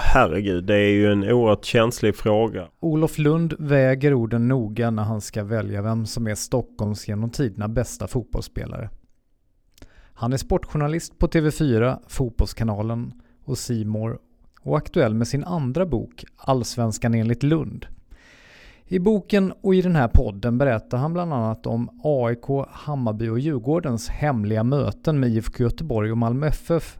Herregud, det är ju en oerhört känslig fråga. Olof Lund väger orden noga när han ska välja vem som är Stockholms genom tiderna bästa fotbollsspelare. Han är sportjournalist på TV4, Fotbollskanalen och Simor och aktuell med sin andra bok Allsvenskan enligt Lund. I boken och i den här podden berättar han bland annat om AIK, Hammarby och Djurgårdens hemliga möten med IFK Göteborg och Malmö FF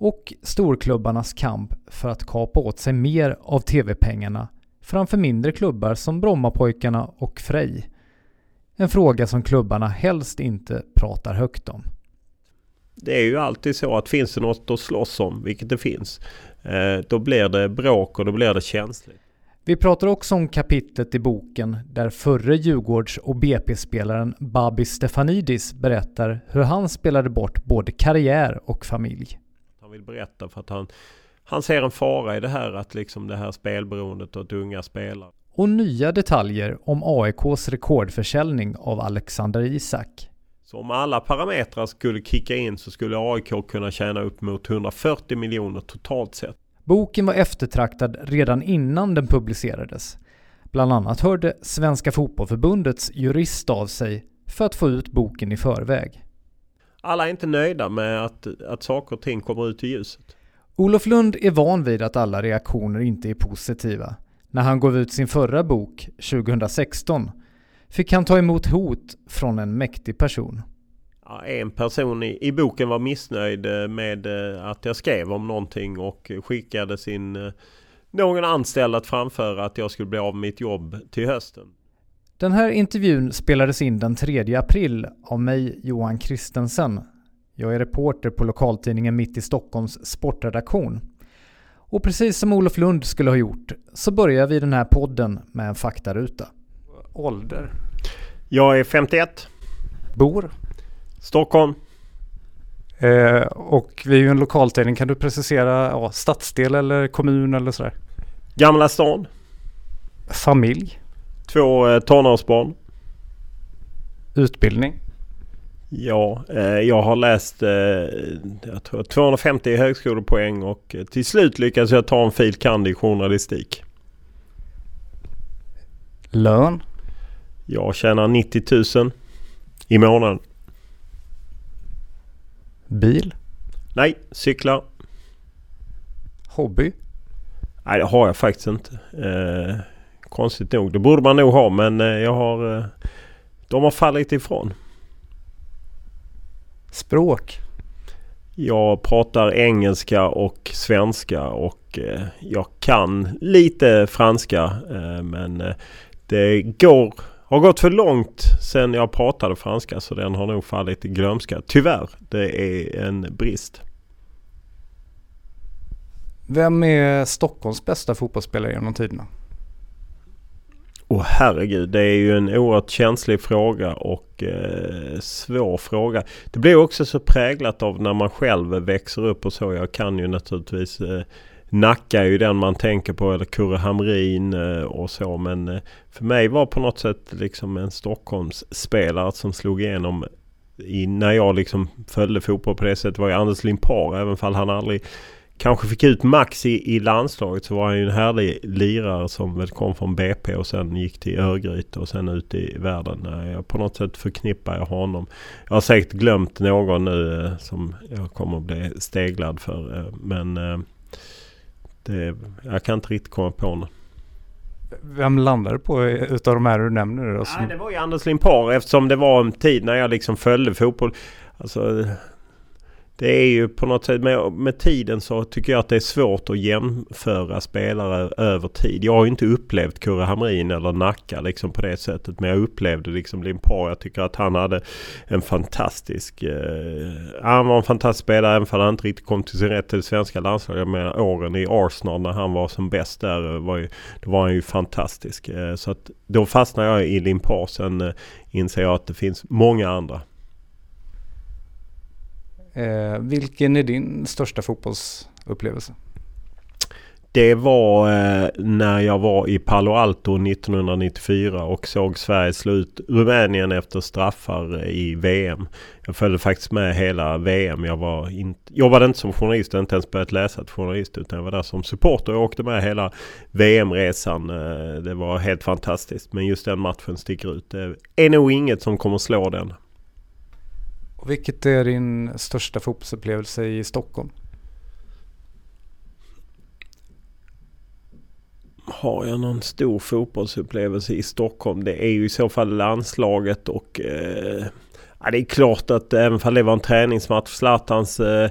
och storklubbarnas kamp för att kapa åt sig mer av TV-pengarna framför mindre klubbar som Brommapojkarna och Frej. En fråga som klubbarna helst inte pratar högt om. Det är ju alltid så att finns det något att slåss om, vilket det finns, eh, då blir det bråk och då blir det känsligt. Vi pratar också om kapitlet i boken där förre Djurgårds och BP-spelaren Babis Stefanidis berättar hur han spelade bort både karriär och familj. Han vill berätta för att han, han ser en fara i det här att liksom det här spelberoendet och att unga spelar. Och nya detaljer om AIKs rekordförsäljning av Alexander Isak. Så om alla parametrar skulle kicka in så skulle AIK kunna tjäna upp mot 140 miljoner totalt sett. Boken var eftertraktad redan innan den publicerades. Bland annat hörde Svenska Fotbollförbundets jurist av sig för att få ut boken i förväg. Alla är inte nöjda med att, att saker och ting kommer ut i ljuset. Olof Lund är van vid att alla reaktioner inte är positiva. När han gav ut sin förra bok, 2016, fick han ta emot hot från en mäktig person. Ja, en person i, i, boken var missnöjd eh, med eh, att jag skrev om någonting och skickade sin eh, någon anställd att framföra att jag skulle bli av med mitt jobb till hösten. Den här intervjun spelades in den 3 april av mig, Johan Kristensen. Jag är reporter på lokaltidningen Mitt i Stockholms sportredaktion. Och precis som Olof Lund skulle ha gjort så börjar vi den här podden med en faktaruta. Ålder? Jag är 51. Bor? Stockholm. Eh, och vi är ju en lokaltidning. Kan du precisera ja, stadsdel eller kommun eller sådär? Gamla stan. Familj? Två eh, tonårsbarn. Utbildning? Ja, eh, jag har läst eh, jag tror 250 högskolepoäng och till slut lyckades jag ta en fil. kand i journalistik. Lön? Jag tjänar 90 000 i månaden. Bil? Nej, cyklar. Hobby? Nej, det har jag faktiskt inte. Konstigt nog. Det borde man nog ha men eh, jag har... Eh, de har fallit ifrån. Språk? Jag pratar engelska och svenska och eh, jag kan lite franska. Men det går har gått för långt sen jag pratade franska så den har nog fallit i glömska. Tyvärr, det är en brist. Vem är Stockholms bästa fotbollsspelare genom tiderna? Åh oh, herregud, det är ju en oerhört känslig fråga och eh, svår fråga. Det blir också så präglat av när man själv växer upp och så. Jag kan ju naturligtvis eh, Nacka är ju den man tänker på eller Kurre Hamrin eh, och så men eh, för mig var på något sätt liksom en Stockholmsspelare som slog igenom i, när jag liksom följde fotboll på det sättet var ju Anders Limpar även fall han aldrig kanske fick ut max i, i landslaget så var han ju en härlig lirare som väl kom från BP och sen gick till Örgryte och sen ut i världen. Jag, på något sätt förknippar jag honom. Jag har säkert glömt någon nu eh, som jag kommer att bli steglad för men det, jag kan inte riktigt komma på någon. Vem landade på utav de här du nämner? Som... Nej, det var ju Anders Limpar eftersom det var en tid när jag liksom följde fotboll. Alltså, det är ju på något sätt med, med tiden så tycker jag att det är svårt att jämföra spelare över tid. Jag har ju inte upplevt Kurre Hamrin eller Nacka liksom på det sättet. Men jag upplevde liksom Limpar. Jag tycker att han hade en fantastisk... Eh, han var en fantastisk spelare även om han inte riktigt kom till sin rätt till det svenska landslaget. Jag menar åren i Arsenal när han var som bäst där eh, var ju, då var han ju fantastisk. Eh, så att då fastnade jag i Limpar. Sen eh, inser jag att det finns många andra. Eh, vilken är din största fotbollsupplevelse? Det var eh, när jag var i Palo Alto 1994 och såg Sverige slå ut Rumänien efter straffar i VM. Jag följde faktiskt med hela VM. Jag var in, jobbade inte som journalist, jag inte ens börjat läsa till journalist utan jag var där som supporter. Jag åkte med hela VM-resan. Eh, det var helt fantastiskt. Men just den matchen sticker ut. Det är nog inget som kommer slå den. Och vilket är din största fotbollsupplevelse i Stockholm? Har jag någon stor fotbollsupplevelse i Stockholm? Det är ju i så fall landslaget och eh, ja, det är klart att även om det var en träningsmatch. Zlatans eh,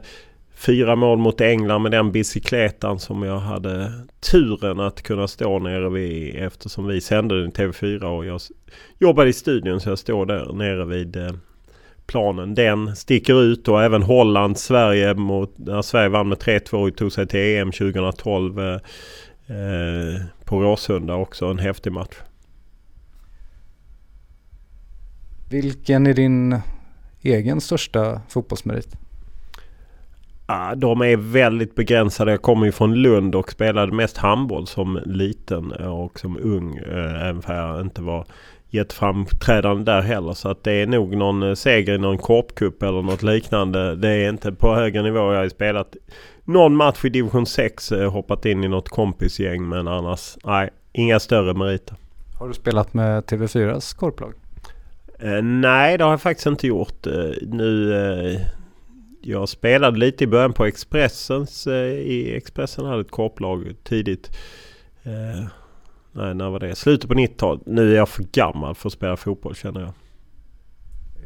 fyra mål mot England med den bicykletan som jag hade turen att kunna stå nere vid eftersom vi sände den i TV4 och jag jobbade i studion så jag står där nere vid eh, planen. Den sticker ut och även Holland, Sverige mot, när Sverige vann med 3-2 och tog sig till EM 2012 eh, eh, på Råsunda också. En häftig match. Vilken är din egen största fotbollsmerit? Ah, de är väldigt begränsade. Jag kommer ju från Lund och spelade mest handboll som liten och som ung. Eh, även för jag inte var jätteframträdande där heller. Så att det är nog någon eh, seger i någon korpcup eller något liknande. Det är inte på högre nivå. Jag har spelat någon match i division 6. Eh, hoppat in i något kompisgäng men annars nej, inga större meriter. Har du spelat med TV4s korplag? Eh, nej, det har jag faktiskt inte gjort. Eh, nu, eh, jag spelade lite i början på Expressens. Eh, i Expressen hade ett korplag tidigt. Nej, när var det? Slutet på 90-talet. Nu är jag för gammal för att spela fotboll känner jag.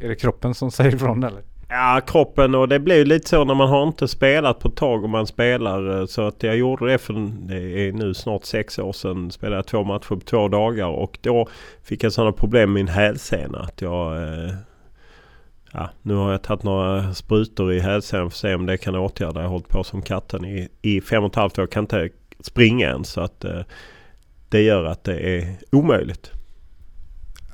Är det kroppen som säger ifrån eller? Ja, kroppen och det blir lite så när man har inte spelat på ett tag och man spelar. Eh, så att jag gjorde det för det är nu snart sex år sedan. Spelade jag två matcher på två dagar och då fick jag sådana problem med min hälsena. Att jag... Eh, ja, nu har jag tagit några sprutor i hälsenan för att se om det kan åtgärda. Jag har hållit på som katten i, i fem och ett halvt år. Jag kan inte springa än så att eh, det gör att det är omöjligt.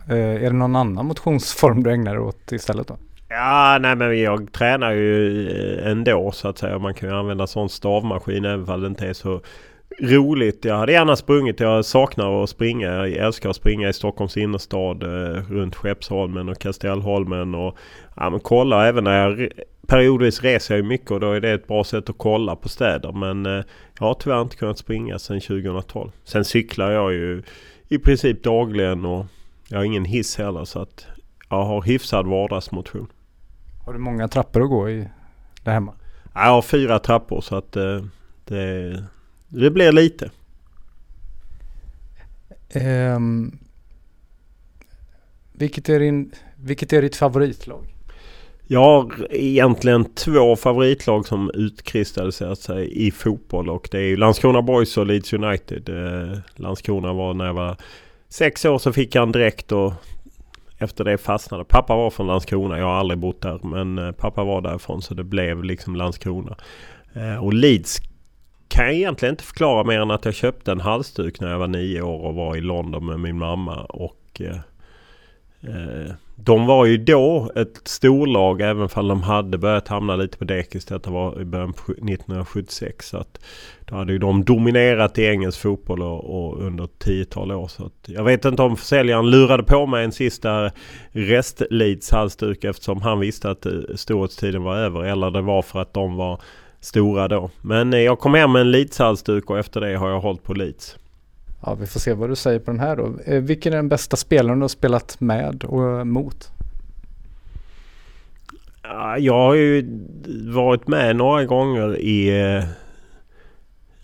är det någon annan motionsform du ägnar dig åt istället då? Ja, nej men jag tränar ju eh, ändå så att säga. Man kan ju använda sån stavmaskin även om det inte är så roligt. Jag hade gärna sprungit. Jag saknar att springa. Jag älskar att springa i Stockholms innerstad eh, runt Skeppsholmen och Kastellholmen. Och ja, men kolla även när jag periodvis reser jag mycket och då är det ett bra sätt att kolla på städer. Men eh, jag har tyvärr inte kunnat springa sedan 2012. Sen cyklar jag ju i princip dagligen och jag har ingen hiss heller så att jag har hyfsad vardagsmotion. Har du många trappor att gå i där hemma? Jag har fyra trappor så att eh, det, det blir lite. Um, vilket, är din, vilket är ditt favoritlag? Jag har egentligen två favoritlag som utkristalliserat sig i fotboll och det är Landskrona Boys och Leeds United. Eh, Landskrona var när jag var sex år så fick jag en dräkt och efter det fastnade. Pappa var från Landskrona. Jag har aldrig bott där. Men eh, pappa var därifrån så det blev liksom Landskrona. Eh, och Leeds kan jag egentligen inte förklara mer än att jag köpte en halsduk när jag var nio år och var i London med min mamma. Och eh, eh de var ju då ett storlag även om de hade börjat hamna lite på dekis. Detta var i början på 1976. Så att då hade ju de dominerat i engelsk fotboll och, och under ett tiotal år. Så att jag vet inte om försäljaren lurade på mig en sista rest Leeds halsduk eftersom han visste att eh, storhetstiden var över. Eller det var för att de var stora då. Men eh, jag kom hem med en Leeds halsduk och efter det har jag hållit på Leeds. Ja, vi får se vad du säger på den här då. Eh, vilken är den bästa spelaren du har spelat med och eh, mot? Jag har ju varit med några gånger i eh,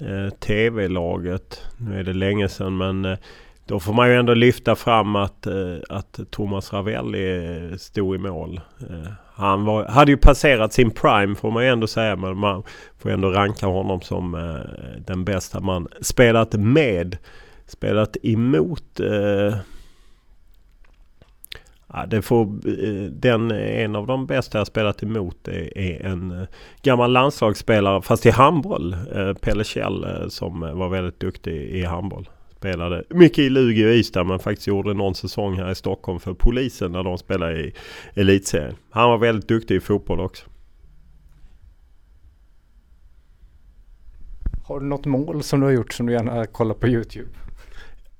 eh TV-laget. Nu är det länge sedan men eh, då får man ju ändå lyfta fram att, eh, att Thomas Ravelli stod i mål. Eh, han var, hade ju passerat sin prime får man ju ändå säga. Men man får ändå ranka honom som den bästa man spelat med spelat emot. Eh, ja, det får, eh, den, en av de bästa jag spelat emot är, är en eh, gammal landslagsspelare fast i handboll. Eh, Pelle Kjell eh, som var väldigt duktig i handboll. Spelade mycket i Lugi och Ystad men faktiskt gjorde någon säsong här i Stockholm för polisen när de spelade i elitserien. Han var väldigt duktig i fotboll också. Har du något mål som du har gjort som du gärna kollar på YouTube?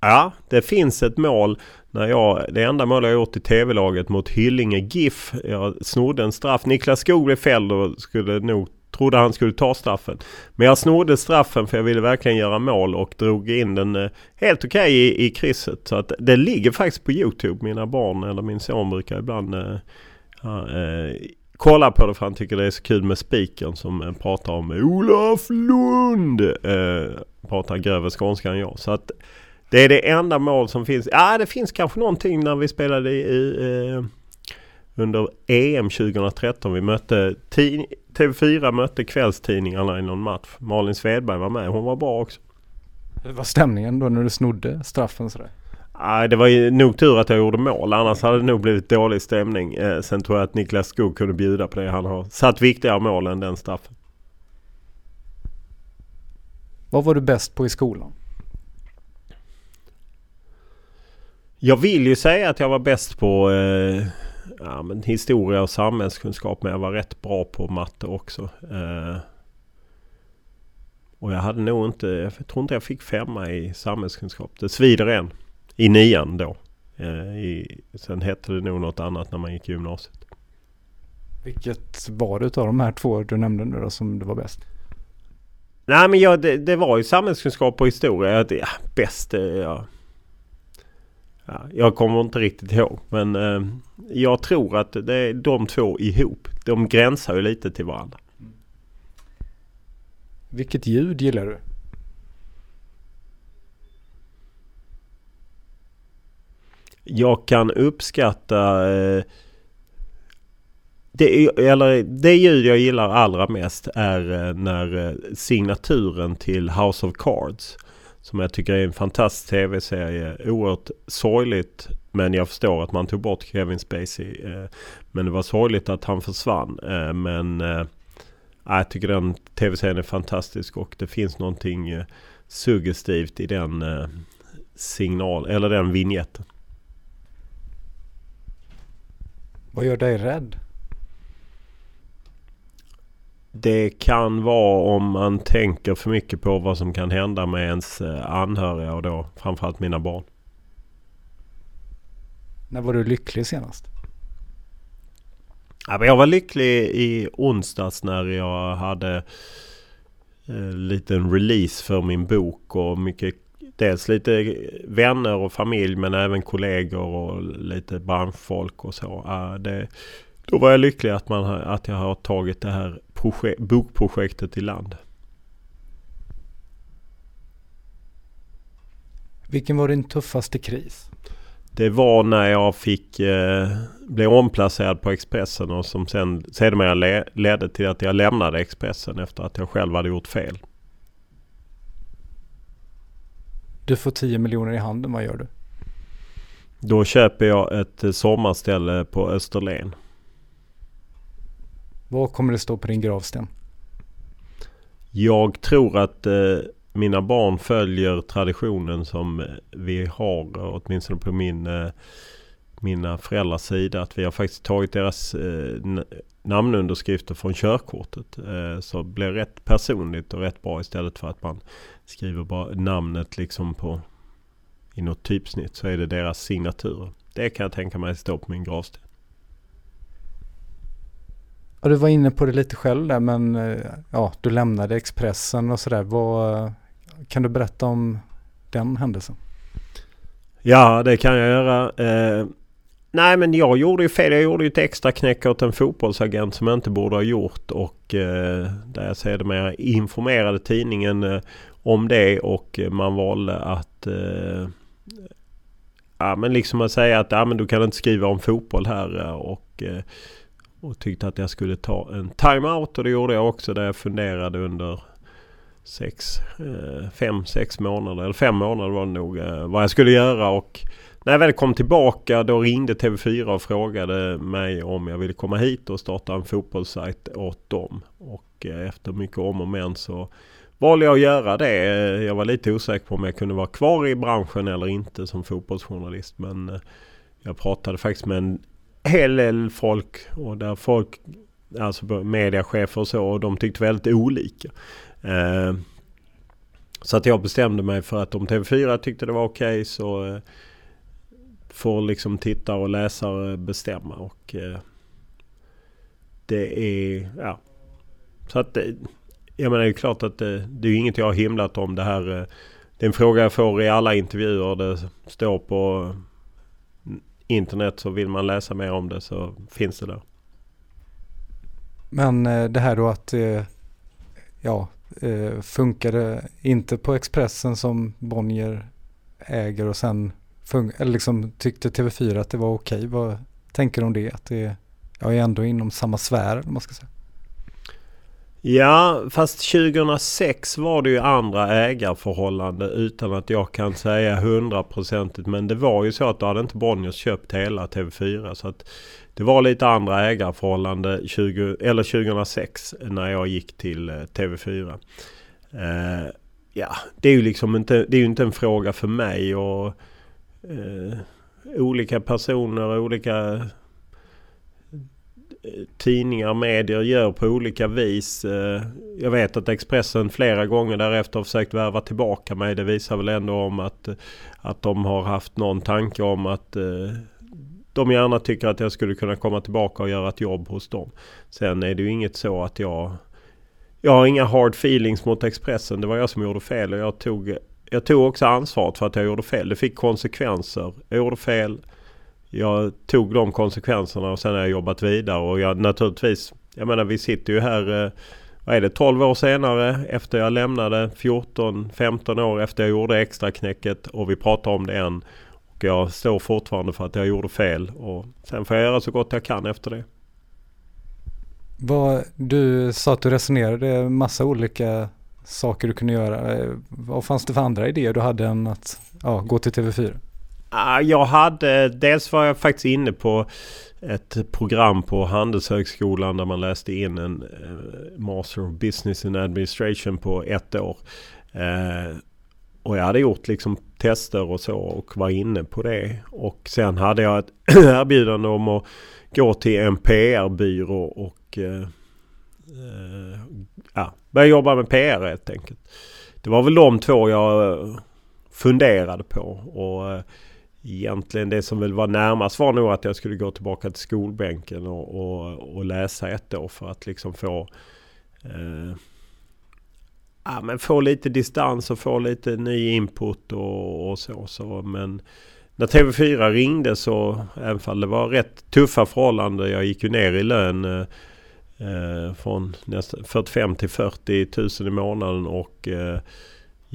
Ja, det finns ett mål. När jag, det enda mål jag gjort i tv-laget mot Hyllinge GIF. Jag snodde en straff. Niklas Skog blev fälld och skulle nog trodde han skulle ta straffen. Men jag snodde straffen för jag ville verkligen göra mål och drog in den eh, helt okej okay i, i krysset. Så att det ligger faktiskt på Youtube. Mina barn eller min son brukar ibland eh, eh, kolla på det för han tycker det är så kul med spiken som eh, pratar om Olof Lund. Eh, pratar grövre skånska än jag. Så att det är det enda mål som finns. Ja det finns kanske någonting när vi spelade i eh, under EM 2013. Vi mötte TV4 mötte kvällstidningarna i någon match. Malin Svedberg var med. Hon var bra också. Hur var stämningen då när du snodde straffen sådär? Nej, det var ju nog tur att jag gjorde mål. Annars hade det nog blivit dålig stämning. Eh, sen tror jag att Niklas Skog kunde bjuda på det. Han har satt viktigare mål än den straffen. Vad var du bäst på i skolan? Jag vill ju säga att jag var bäst på eh, ja, men historia och samhällskunskap. Men jag var rätt bra på matte också. Eh, och jag hade nog inte, jag tror inte jag fick femma i samhällskunskap. Det svider än. I nian då. Eh, i, sen hette det nog något annat när man gick i gymnasiet. Vilket var det av de här två du nämnde nu då som det var bäst? Nej men jag, det, det var ju samhällskunskap och historia. Det, ja, bäst, ja. Ja. Jag kommer inte riktigt ihåg. Men eh, jag tror att det är de två ihop. De gränsar ju lite till varandra. Vilket ljud gillar du? Jag kan uppskatta eh, det, eller, det ljud jag gillar allra mest är eh, när eh, signaturen till House of Cards som jag tycker är en fantastisk tv-serie. Oerhört sorgligt men jag förstår att man tog bort Kevin Spacey. Eh, men det var sorgligt att han försvann. Eh, men eh, jag tycker den tv-serien är fantastisk och det finns någonting suggestivt i den signal eller den vignetten. Vad gör dig rädd? Det kan vara om man tänker för mycket på vad som kan hända med ens eh, anhöriga och då framförallt mina barn. När var du lycklig senast? Jag var lycklig i onsdags när jag hade en eh, liten release för min bok och mycket dels lite vänner och familj men även kollegor och lite branschfolk och så. Det, då var jag lycklig att, man, att jag har tagit det här projekt, bokprojektet i land. Vilken var din tuffaste kris? Det var när jag fick eh, bli omplacerad på Expressen och som sen sedermera le, ledde till att jag lämnade Expressen efter att jag själv hade gjort fel. Du får 10 miljoner i handen, vad gör du? Då köper jag ett eh, sommarställe på Österlen. Vad kommer det stå på din gravsten? Jag tror att eh, mina barn följer traditionen som vi har, åtminstone på min, eh, mina föräldrars sida. Att vi har faktiskt tagit deras eh, namnunderskrifter från körkortet. Eh, så det blir rätt personligt och rätt bra istället för att man skriver bara namnet liksom på i något typsnitt så är det deras signaturer. Det kan jag tänka mig stå på min gravsten. Ja, du var inne på det lite själv där men eh, ja, du lämnade Expressen och sådär. Kan du berätta om den händelsen? Ja, det kan jag göra. Eh, Nej men jag gjorde ju fel. Jag gjorde ju ett extra knäck åt en fotbollsagent som jag inte borde ha gjort. Och eh, där jag sedermera informerade tidningen eh, om det och man valde att eh, Ja men liksom att säga att ja, men du kan inte skriva om fotboll här eh, och, eh, och tyckte att jag skulle ta en timeout och det gjorde jag också där jag funderade under sex, eh, fem, sex månader eller fem månader var det nog eh, vad jag skulle göra och när jag väl kom tillbaka då ringde TV4 och frågade mig om jag ville komma hit och starta en fotbollssajt åt dem. Och eh, efter mycket om och men så valde jag att göra det. Jag var lite osäker på om jag kunde vara kvar i branschen eller inte som fotbollsjournalist. Men eh, jag pratade faktiskt med en hel del folk och där folk, alltså mediachefer och så, och de tyckte väldigt olika. Eh, Så att jag bestämde mig för att om TV4 tyckte det var okej okay, så eh, får liksom tittare och läsare bestämma. Och eh, det är, ja. Så att eh, jag menar det är klart att det, det är inget jag har himlat om det här. Eh, det är en fråga jag får i alla intervjuer. Det står på internet så vill man läsa mer om det så finns det där. Men eh, det här då att eh, ja, eh, funkade inte på Expressen som Bonnier äger och sen eller liksom tyckte TV4 att det var okej. Okay. Vad tänker du om det? Att det jag är ändå inom samma sfär, om man ska säga. Ja, fast 2006 var det ju andra ägarförhållande utan att jag kan säga hundraprocentigt. Men det var ju så att då hade inte Bonniers köpt hela TV4. Så att det var lite andra ägarförhållande 20, eller 2006 när jag gick till eh, TV4. Eh, ja, det är ju liksom inte, det är inte en fråga för mig och eh, olika personer, olika tidningar tidningar, medier gör på olika vis. Eh, jag vet att Expressen flera gånger därefter har försökt värva tillbaka mig. Det visar väl ändå om att, att de har haft någon tanke om att eh, de gärna tycker att jag skulle kunna komma tillbaka och göra ett jobb hos dem. Sen är det ju inget så att jag... Jag har inga hard feelings mot Expressen. Det var jag som gjorde fel och jag tog, jag tog också ansvaret för att jag gjorde fel. Det fick konsekvenser. Jag gjorde fel. Jag tog de konsekvenserna och sen har jag jobbat vidare och jag naturligtvis... Jag menar vi sitter ju här... Eh, vad är det? 12 år senare efter jag lämnade. 14-15 år efter jag gjorde extra knäcket och vi pratar om det än. Och jag står fortfarande för att jag gjorde fel. Och sen får jag göra så gott jag kan efter det. Vad, du sa att du resonerade massa olika saker du kunde göra. Eh, vad fanns det för andra idéer du hade än att ja, gå till TV4? Jag hade, dels var jag faktiskt inne på ett program på Handelshögskolan där man läste in en eh, Master of Business in Administration på ett år. Eh, och jag hade gjort liksom tester och så och var inne på det. Och sen hade jag ett erbjudande om att gå till en PR-byrå och eh, ja, börja jobba med PR helt enkelt. Det var väl de två jag funderade på. Och egentligen det som väl var närmast var nog att jag skulle gå tillbaka till skolbänken och, och, och läsa ett år för att liksom få eh, ja, men få lite distans och få lite ny input och, och så, så. Men när TV4 ringde så, även om det var rätt tuffa förhållanden. Jag gick ju ner i lön eh, eh från nästa, 45 till 40 000 i månaden och eh,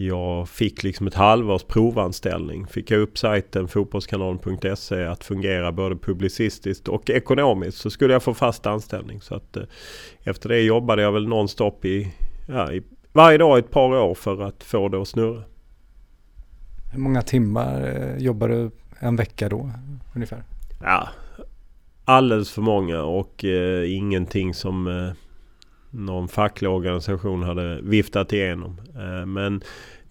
jag fick liksom ett halvårs provanställning. Fick jag upp sajten fotbollskanalen.se att fungera både publicistiskt och ekonomiskt så skulle jag få fast anställning. Så att eh, efter det jobbade jag väl nonstop i, ja, i varje dag ett par år för att få det att snurra. Hur många timmar eh, jobbar du en vecka då ungefär? Ja, alldeles för många och eh, ingenting som eh, någon facklig organisation hade viftat igenom. Eh, men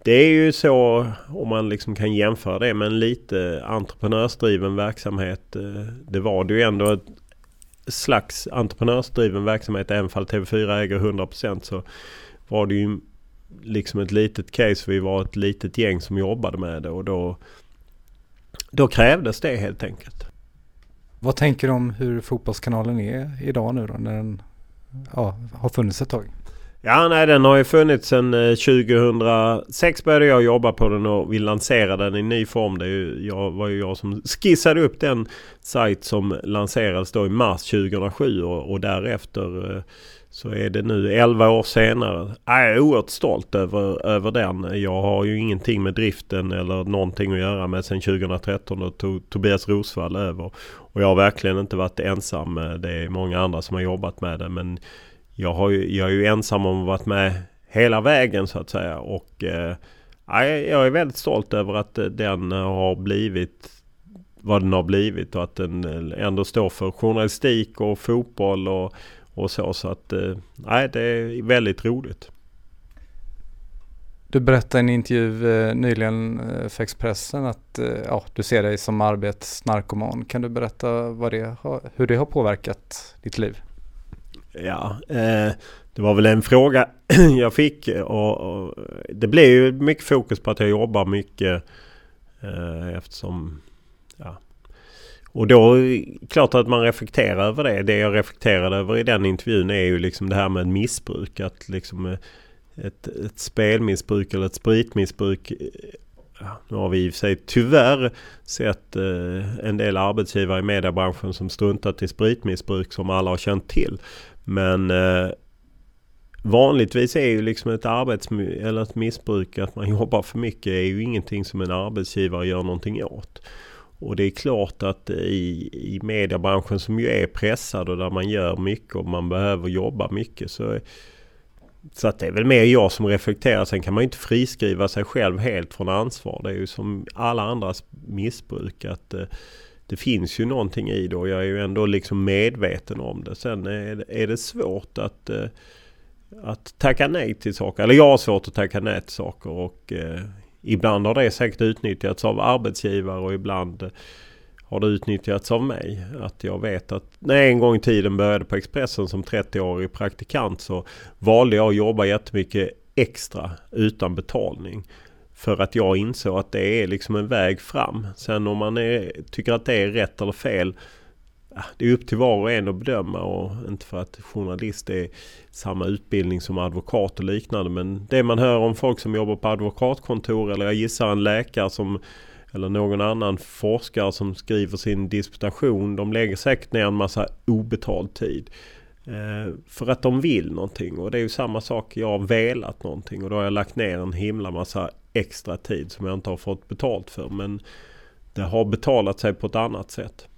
det är ju så om man liksom kan jämföra det med en lite entreprenörsdriven verksamhet. Eh, det var det ju ändå ett slags entreprenörsdriven verksamhet även fall TV4 äger 100% så var det ju liksom ett litet case. Vi var ett litet gäng som jobbade med det och då, då krävdes det helt enkelt. Vad tänker du om hur Fotbollskanalen är idag nu då när den ja, har funnits ett tag? Ja, nej den har ju funnits sedan eh, 2006 började jag jobba på den och vi lanserade den i ny form. Det ju, jag, var ju jag som skissade upp den sajt som lanserades då i mars 2007 och, och därefter eh, så är det nu 11 år senare. Jag är oerhört stolt över, över den. Jag har ju ingenting med driften eller någonting att göra med sedan 2013 då tog Tobias Rosvall över. Och jag har verkligen inte varit ensam. Eh, det är många andra som har jobbat med det. Men jag, har ju, jag är ju ensam om att varit med hela vägen så att säga. Och eh, jag är väldigt stolt över att eh, den har blivit vad den har blivit och att den eh, ändå står för journalistik och fotboll och och så. Så att eh, nej, det är väldigt roligt. Du berättade i en intervju eh, nyligen eh, för Expressen att eh, ja, du ser dig som arbetsnarkoman. Kan du berätta vad det har, hur det har påverkat ditt liv? Ja, eh, det var väl en fråga jag fick eh, och, och, det blev ju mycket fokus på att jag jobbar mycket eftersom ja. Och då klart att man reflekterar över det. Det jag reflekterade över i den intervjun är ju liksom det här med missbruk. Att liksom ett, ett spelmissbruk eller ett spritmissbruk nu har vi i och för sig tyvärr sett eh, en del arbetsgivare i mediebranschen som struntat i spritmissbruk som alla har känt till. Men eh, vanligtvis är ju liksom ett arbets eller ett missbruk att man jobbar för mycket är ju ingenting som en arbetsgivare gör någonting åt. Och det är klart att i, i mediebranschen som ju är pressad och där man gör mycket och man behöver jobba mycket så så att det är väl mer jag som reflekterar. Sen kan man ju inte friskriva sig själv helt från ansvar. Det är ju som alla andras missbruk. att eh, Det finns ju någonting i det och jag är ju ändå liksom medveten om det. Sen är det, svårt att, eh, att tacka nej till saker. Eller jag har svårt att tacka nej till saker. Och eh, ibland har det säkert utnyttjats av arbetsgivare och ibland har det utnyttjats av mig. Att jag vet att när jag en gång i tiden började på Expressen som 30-årig praktikant så valde jag att jobba jättemycket extra utan betalning. För att jag insåg att det är liksom en väg fram. Sen om man är, tycker att det är rätt eller fel. Det är upp till var och en att bedöma och inte för att journalist är samma utbildning som advokat och liknande. Men det man hör om folk som jobbar på advokatkontor eller jag gissar en läkare som eller någon annan forskare som skriver sin disputation. De lägger säkert ner en massa obetald tid. Eh, för att de vill någonting. Och det är ju samma sak. Jag har velat någonting och då har jag lagt ner en himla massa extra tid som jag inte har fått betalt för. Men det har betalat sig på ett annat sätt.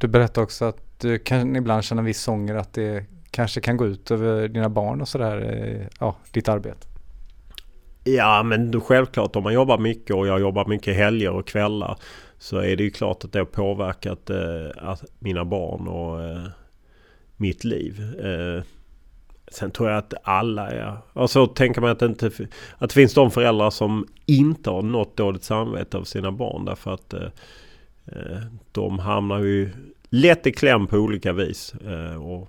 Du berättade också att du kan ibland känna viss ånger att det kanske kan gå ut över dina barn och sådär. Eh, ja, ditt arbete. Ja men självklart om man jobbar mycket och jag jobbar mycket helger och kvällar. Så är det ju klart att det har påverkat eh, mina barn och eh, mitt liv. Eh, sen tror jag att alla är... Och så tänker man att det inte... Att det finns de föräldrar som inte har något dåligt samvete av sina barn. Därför att eh, eh, de hamnar ju lätt i kläm på olika vis. Eh, och,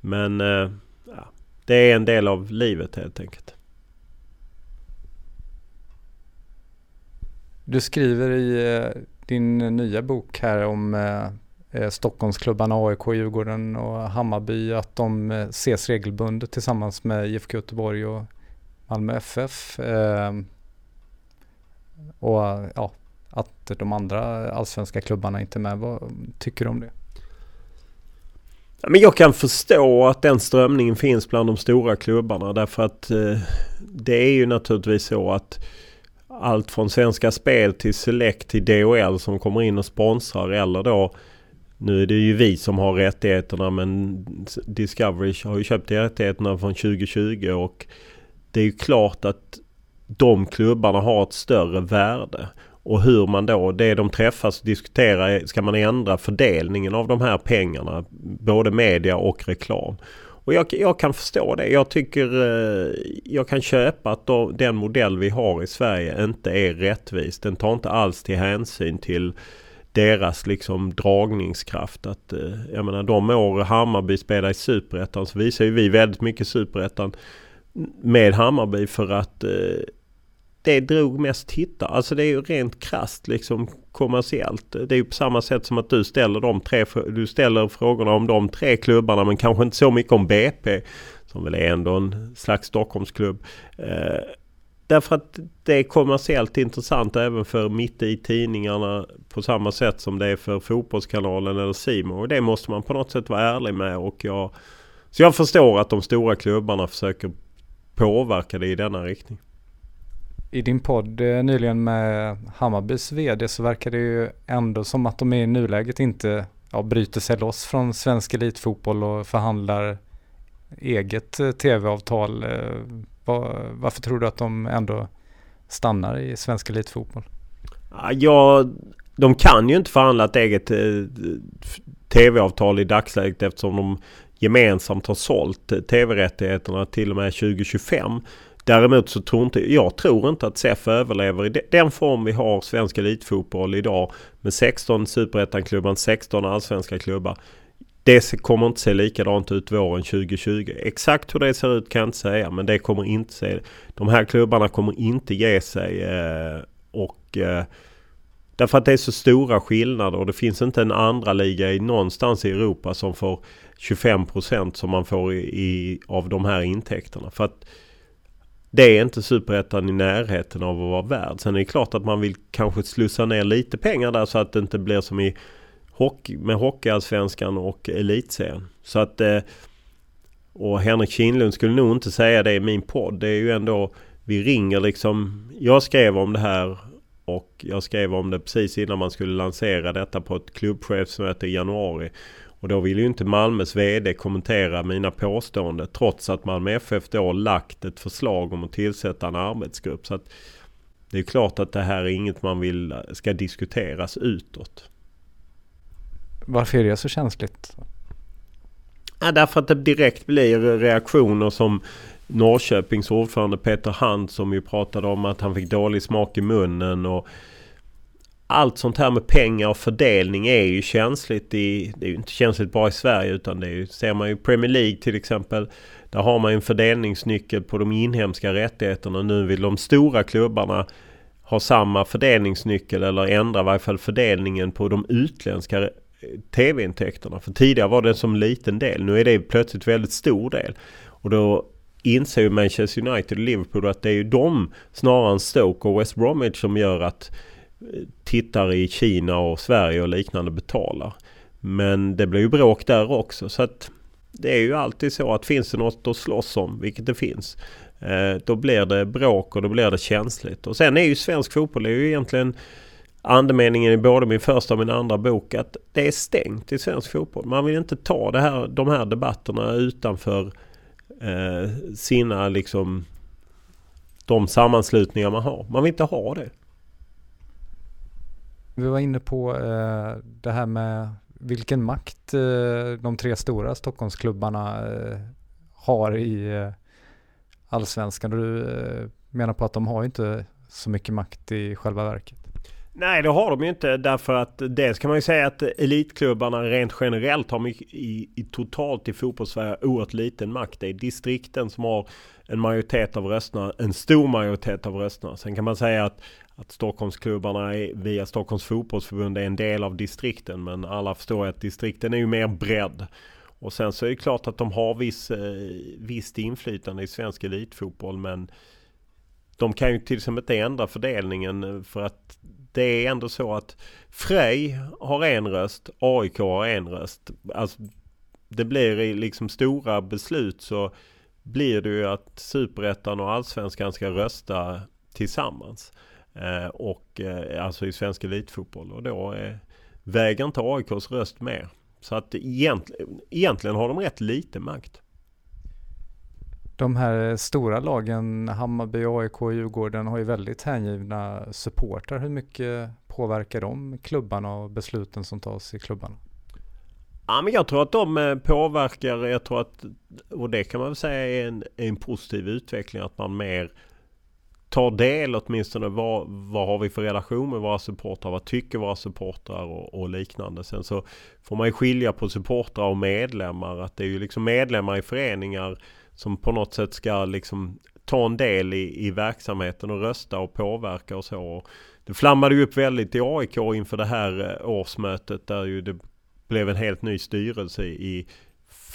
men eh, ja, det är en del av livet helt enkelt. Du skriver i eh, din nya bok här om eh, eh, Stockholmsklubbarna AIK, Djurgården och Hammarby att de ses regelbundet tillsammans med IFK Göteborg och Malmö FF. Och ja, att de andra allsvenska klubbarna inte är med. Vad tycker du om det? Men jag kan förstå att den strömningen finns bland de stora klubbarna därför att det är ju naturligtvis så att allt från Svenska Spel till Select till DHL som kommer in och sponsrar eller då nu är det ju vi som har rättigheterna men Discovery har ju köpt rättigheterna från 2020 och det är ju klart att de klubbarna har ett större värde. Och hur man då, det de träffas och diskuterar, ska man ändra fördelningen av de här pengarna? Både media och reklam. Och jag, jag, kan förstå det. Jag tycker eh, jag kan köpa att då, den modell vi har i Sverige inte är rättvis. Den tar inte alls till hänsyn till deras liksom dragningskraft. Att, eh, jag menar de år Hammarby spelar i Superettan så visar ju vi väldigt mycket Superettan med Hammarby för att eh, det drog mest tittare. Alltså det är ju rent krast liksom kommersiellt. Det är ju på samma sätt som att du ställer de tre, du ställer frågorna om de tre klubbarna men kanske inte så mycket om BP. Som väl är ändå en slags Stockholmsklubb. Eh, därför att det är kommersiellt intressant även för mitt i tidningarna på samma sätt som det är för Fotbollskanalen eller Simon. Och det måste man på något sätt vara ärlig med. Och jag, så jag förstår att de stora klubbarna försöker påverka det i denna riktning i din podd eh, nyligen med Hammarbys vd så verkar det ju ändå som att de i nuläget inte ja, bryter sig loss från svensk elitfotboll och förhandlar eget eh, tv-avtal. Eh, Var, varför tror du att de ändå stannar i svensk elitfotboll? Ja, de kan ju inte förhandla ett eget tv-avtal i dagsläget eftersom de gemensamt har sålt tv-rättigheterna till och med 2025. Däremot så tror inte jag tror inte att SEF överlever i den form vi har svensk elitfotboll idag med 16 superettan-klubbar, 16 allsvenska klubbar. det kommer inte se likadant ut våren 2020. Exakt hur det ser ut kan jag inte säga men det kommer inte se. De här klubbarna kommer inte ge sig. Eh, och eh, Därför att det är så stora skillnader och det finns inte en andra liga i någonstans i Europa som får 25% som man får i, i, av de här intäkterna. För att det är inte superettan i närheten av att vara värd. Sen är det klart att man vill kanske slussa ner lite pengar där så att det inte blir som i hockey, med Hockeyallsvenskan och Elitserien. Så att... Eh, och Henrik Kinlund skulle nog inte säga det i min podd. Det är ju ändå... Vi ringer liksom... Jag skrev om det här och jag skrev om det precis innan man skulle lansera detta på ett klubbchefsmöte i januari. Och då ville ju inte Malmös VD kommentera mina påståenden trots att Malmö FF då lagt ett förslag om att tillsätta en arbetsgrupp. Så att det är klart att det här är inget man vill ska diskuteras utåt. Varför är det så känsligt? Ja, därför att det direkt blir reaktioner som Norrköpings ordförande Peter Hand som ju pratade om att han fick dålig smak i munnen och allt sånt här med pengar och fördelning är ju känsligt i... Det är ju inte känsligt bara i Sverige utan det är ju, ser man ju Premier League till exempel. Där har man ju en fördelningsnyckel på de inhemska rättigheterna. Nu vill de stora klubbarna ha samma fördelningsnyckel eller ändra i varje fall fördelningen på de utländska eh, tv-intäkterna. För tidigare var det som liten del. Nu är det plötsligt väldigt stor del. Och då inser ju Manchester United och Liverpool att det är ju de snarare än Stoke och West Bromwich som gör att tittare i Kina och Sverige och liknande betalar. Men det blir ju bråk där också. Så att det är ju alltid så att finns det något att slåss om, vilket det finns. Eh, då blir det bråk och då blir det känsligt. Och sen är ju svensk fotboll är ju egentligen andemeningen i både min första och min andra bok att det är stängt i svensk fotboll. Man vill inte ta det här, de här debatterna utanför eh, sina liksom de sammanslutningar man har. Man vill inte ha det. Vi var inne på eh, det här med vilken makt eh, de tre stora Stockholmsklubbarna eh, har i eh, allsvenskan. Du eh, menar på att de har inte så mycket makt i själva verket. Nej det har de ju inte därför att dels kan man ju säga att elitklubbarna rent generellt har mycket i, i totalt i fotbollssverige oerhört liten makt. Det är distrikten som har en majoritet av rösterna, en stor majoritet av rösterna. Sen kan man säga att, att Stockholmsklubbarna är, via Stockholms fotbollsförbund är en del av distrikten men alla förstår att distrikten är ju mer bredd. Och sen så är det klart att de har viss, eh, visst inflytande i svensk elitfotboll men de kan ju till exempel inte ändra fördelningen eh, för att det är ändå så att Frej har en röst, AIK har en röst. Alltså, det blir i liksom stora beslut så blir det ju att Superettan och Allsvenskan ska rösta tillsammans. Eh, och eh, alltså i svensk elitfotboll och då eh, väger inte AIKs röst med. Så att egentligen, egentligen har de rätt lite makt. De här stora lagen, Hammarby, AIK och Djurgården har ju väldigt hängivna supportrar. Hur mycket påverkar de klubbarna och besluten som tas i klubbarna? Ja, men jag tror att de påverkar, jag tror att, och det kan man väl säga är en, en positiv utveckling, att man mer tar del åtminstone. Vad, vad har vi för relation med våra supportrar? Vad tycker våra supportrar och, och, liknande? Sen så får man ju skilja på supportrar och medlemmar. Att det är ju liksom medlemmar i föreningar som på något sätt ska liksom ta en del i, i verksamheten och rösta och påverka och så. Det flammade ju upp väldigt i AIK inför det här eh, årsmötet där ju det blev en helt ny styrelse i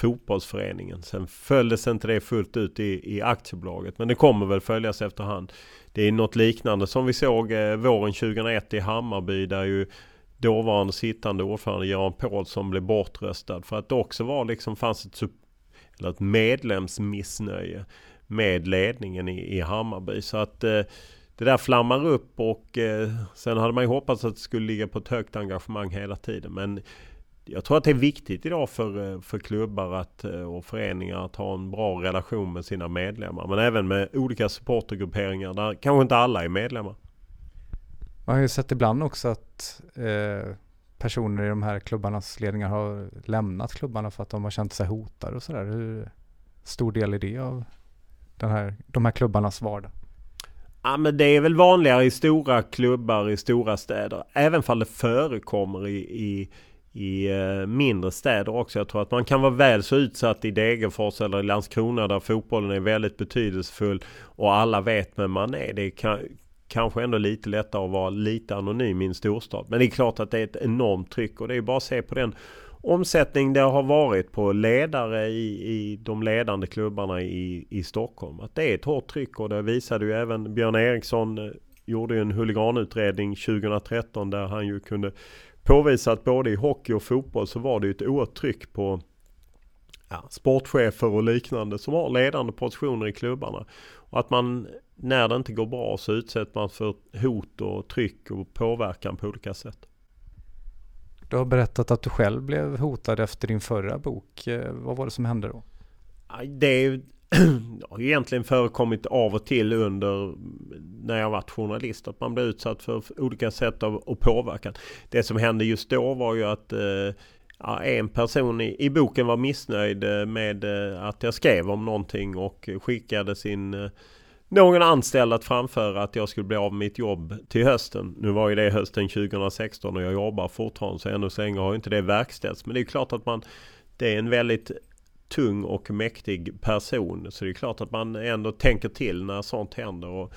fotbollsföreningen. Sen följdes inte det fullt ut i, i aktiebolaget men det kommer väl följas efterhand. Det är något liknande som vi såg eh, våren 2001 i Hammarby där ju dåvarande sittande ordförande Göran Paulsson blev bortröstad för att det också var liksom fanns ett eller ett medlemsmissnöje med ledningen i, i Hammarby. Så att eh, det där flammar upp och eh, sen hade man ju hoppats att det skulle ligga på ett högt engagemang hela tiden. Men jag tror att det är viktigt idag för, eh, för klubbar att, eh, och föreningar att ha en bra relation med sina medlemmar. Men även med olika supportergrupperingar där kanske inte alla är medlemmar. Man har ju sett ibland också att eh, personer i de här klubbarnas ledningar har lämnat klubbarna för att de har känt sig hotade och sådär. Hur stor del är det av den här, de här klubbarnas vardag? Ja men det är väl vanligare i stora klubbar i stora städer. Även fall det förekommer i, i, i eh, mindre städer också. Jag tror att man kan vara väl så utsatt i Degerfors eller i Landskrona där fotbollen är väldigt betydelsefull och alla vet vem man är. Det kan, kanske ändå lite lättare att vara lite anonym i en storstad. Men det är klart att det är ett enormt tryck och det är bara att se på den omsättning det har varit på ledare i, i de ledande klubbarna i, i Stockholm. Att det är ett hårt tryck och det visade ju även Björn Eriksson eh, gjorde ju en huliganutredning 2013 där han ju kunde påvisa att både i hockey och fotboll så var det ett oerhört tryck på ja, sportchefer och liknande som har ledande positioner i klubbarna. Och att man när det inte går bra så utsätts man för hot och tryck och påverkan på olika sätt. Du har berättat att du själv blev hotad efter din förra bok. Eh, vad var det som hände då? Det har egentligen förekommit av och till under när jag varit journalist att man blir utsatt för olika sätt av, av påverkan. Det som hände just då var ju att eh, en person i, i, boken var missnöjd eh, med eh, att jag skrev om någonting och skickade sin eh, någon anställd att framföra att jag skulle bli av med mitt jobb till hösten. Nu var ju det hösten 2016 och jag jobbar fortfarande så ännu så länge har inte det verkställts. Men det är klart att man det är en väldigt tung och mäktig person. Så det är klart att man ändå tänker till när sånt händer. Och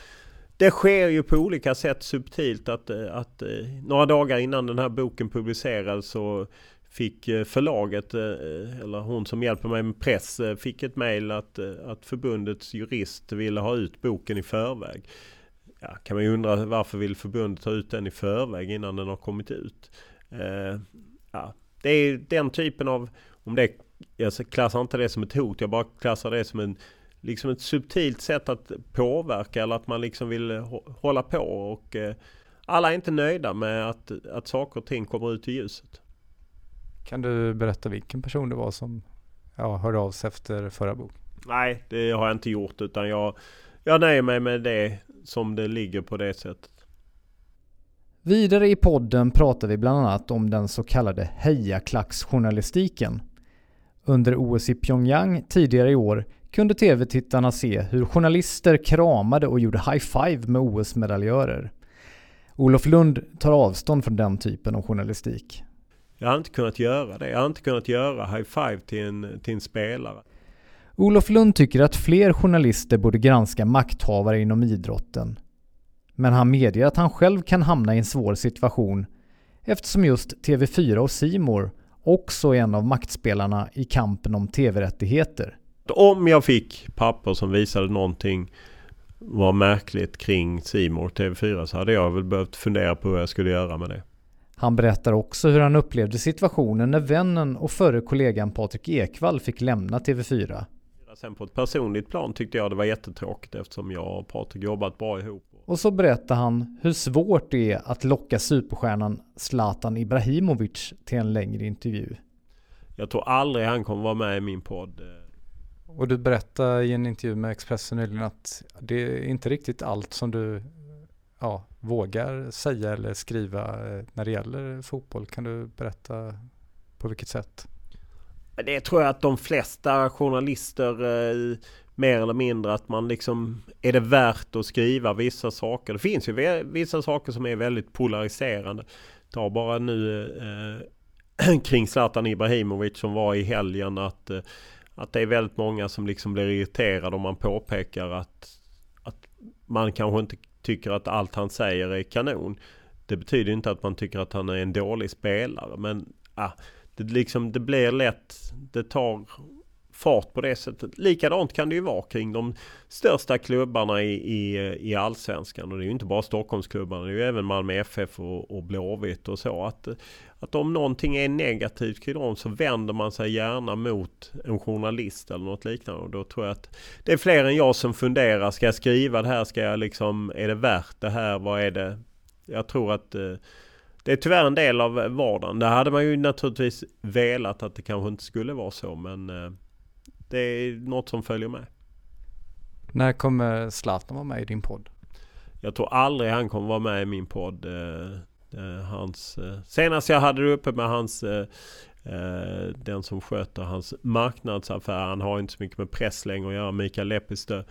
det sker ju på olika sätt subtilt att, eh, att eh, några dagar innan den här boken publicerades så fick eh, förlaget, eller hon som hjälper mig med press, fick ett mail att, att förbundets jurist ville ha ut boken i förväg. Ja, kan man ju undra varför vill förbundet ha ut den i förväg innan den har kommit ut? Ja, det är den typen av, om det jag klassar inte det som ett hot, jag bara klassar det som en liksom ett subtilt sätt att påverka eller att man liksom vill hålla på och eh, alla är inte nöjda med att, att saker och ting kommer ut i ljuset. Kan du berätta vilken person det var som ja, hörde av sig efter förra boken? Nej, det har jag inte gjort utan jag, jag nöjer mig med det som det ligger på det sättet. Vidare i podden pratar vi bland annat om den så kallade hejaklacksjournalistiken under OS i Pyongyang tidigare i år kunde tv-tittarna se hur journalister kramade och gjorde high-five med OS-medaljörer. Olof Lund tar avstånd från den typen av journalistik. Jag har inte kunnat göra det. Jag har inte kunnat göra high-five till en, till en spelare. Olof Lund tycker att fler journalister borde granska makthavare inom idrotten. Men han medger att han själv kan hamna i en svår situation eftersom just TV4 och Simor också en av maktspelarna i kampen om tv-rättigheter. Om jag fick papper som visade någonting var märkligt kring Simor TV4 så hade jag väl behövt fundera på hur jag skulle göra med det. Han berättar också hur han upplevde situationen när vännen och förre kollegan Patrik Ekwall fick lämna TV4. Sen på ett personligt plan tyckte jag det var jättetråkigt eftersom jag och Patrik jobbat bra ihop. Och så berättar han hur svårt det är att locka superstjärnan Zlatan Ibrahimovic till en längre intervju. Jag tror aldrig han kommer vara med i min podd. Och du berättade i en intervju med Expressen nyligen att det är inte riktigt allt som du ja, vågar säga eller skriva eh, när det gäller fotboll. Kan du berätta på vilket sätt? Det tror jag att de flesta journalister eh, mer eller mindre att man liksom är det värt att skriva vissa saker. Det finns ju vissa saker som är väldigt polariserande. Ta bara nu eh, kring Zlatan Ibrahimovic som var i helgen att, eh, att det är väldigt många som liksom blir irriterade om man påpekar att, att man kanske inte tycker att allt han säger är kanon. Det betyder inte att man tycker att han är en dålig spelare men ah, det, liksom, det blir lätt, det tar fart på det sättet. Likadant kan det ju vara kring de största klubbarna i, i, i Allsvenskan. Och det är ju inte bara Stockholmsklubbarna. Det är ju även Malmö FF och, och Blåvitt och så. Att, att om någonting är negativt kring dem så vänder man sig gärna mot en journalist eller något liknande. Och då tror jag att det är fler än jag som funderar. Ska jag skriva det här? Ska jag liksom, är det värt det här? Vad är det? Jag tror att eh, det är tyvärr en del av vardagen. Det hade man ju naturligtvis velat att det kanske inte skulle vara så men eh, det är något som följer med. När kommer Zlatan vara med i din podd? Jag tror aldrig han kommer vara med i min podd. Eh, hans, eh, senast jag hade det uppe med hans eh, den som sköter hans marknadsaffär. Han har inte så mycket med press längre att göra. Mikael Lepistö.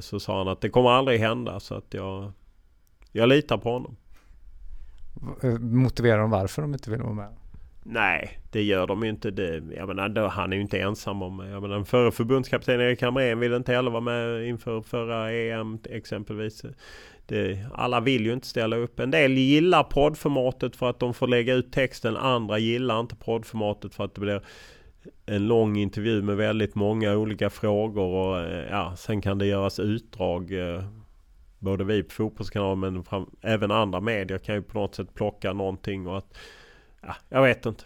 Så sa han att det kommer aldrig hända. Så att jag, jag litar på honom. Motiverar de varför de inte vill vara med? Nej, det gör de ju inte. Det, jag menar, då, han är ju inte ensam om... Jag menar, den förre förbundskapten Erik Hamrén ville inte heller vara med inför förra EM exempelvis. Det, alla vill ju inte ställa upp. En del gillar poddformatet för att de får lägga ut texten. Andra gillar inte poddformatet för att det blir en lång intervju med väldigt många olika frågor. Och, eh, ja, sen kan det göras utdrag. Eh, både vi på Fotbollskanalen men fram, även andra medier kan ju på något sätt plocka någonting. Och att, ja, jag vet inte.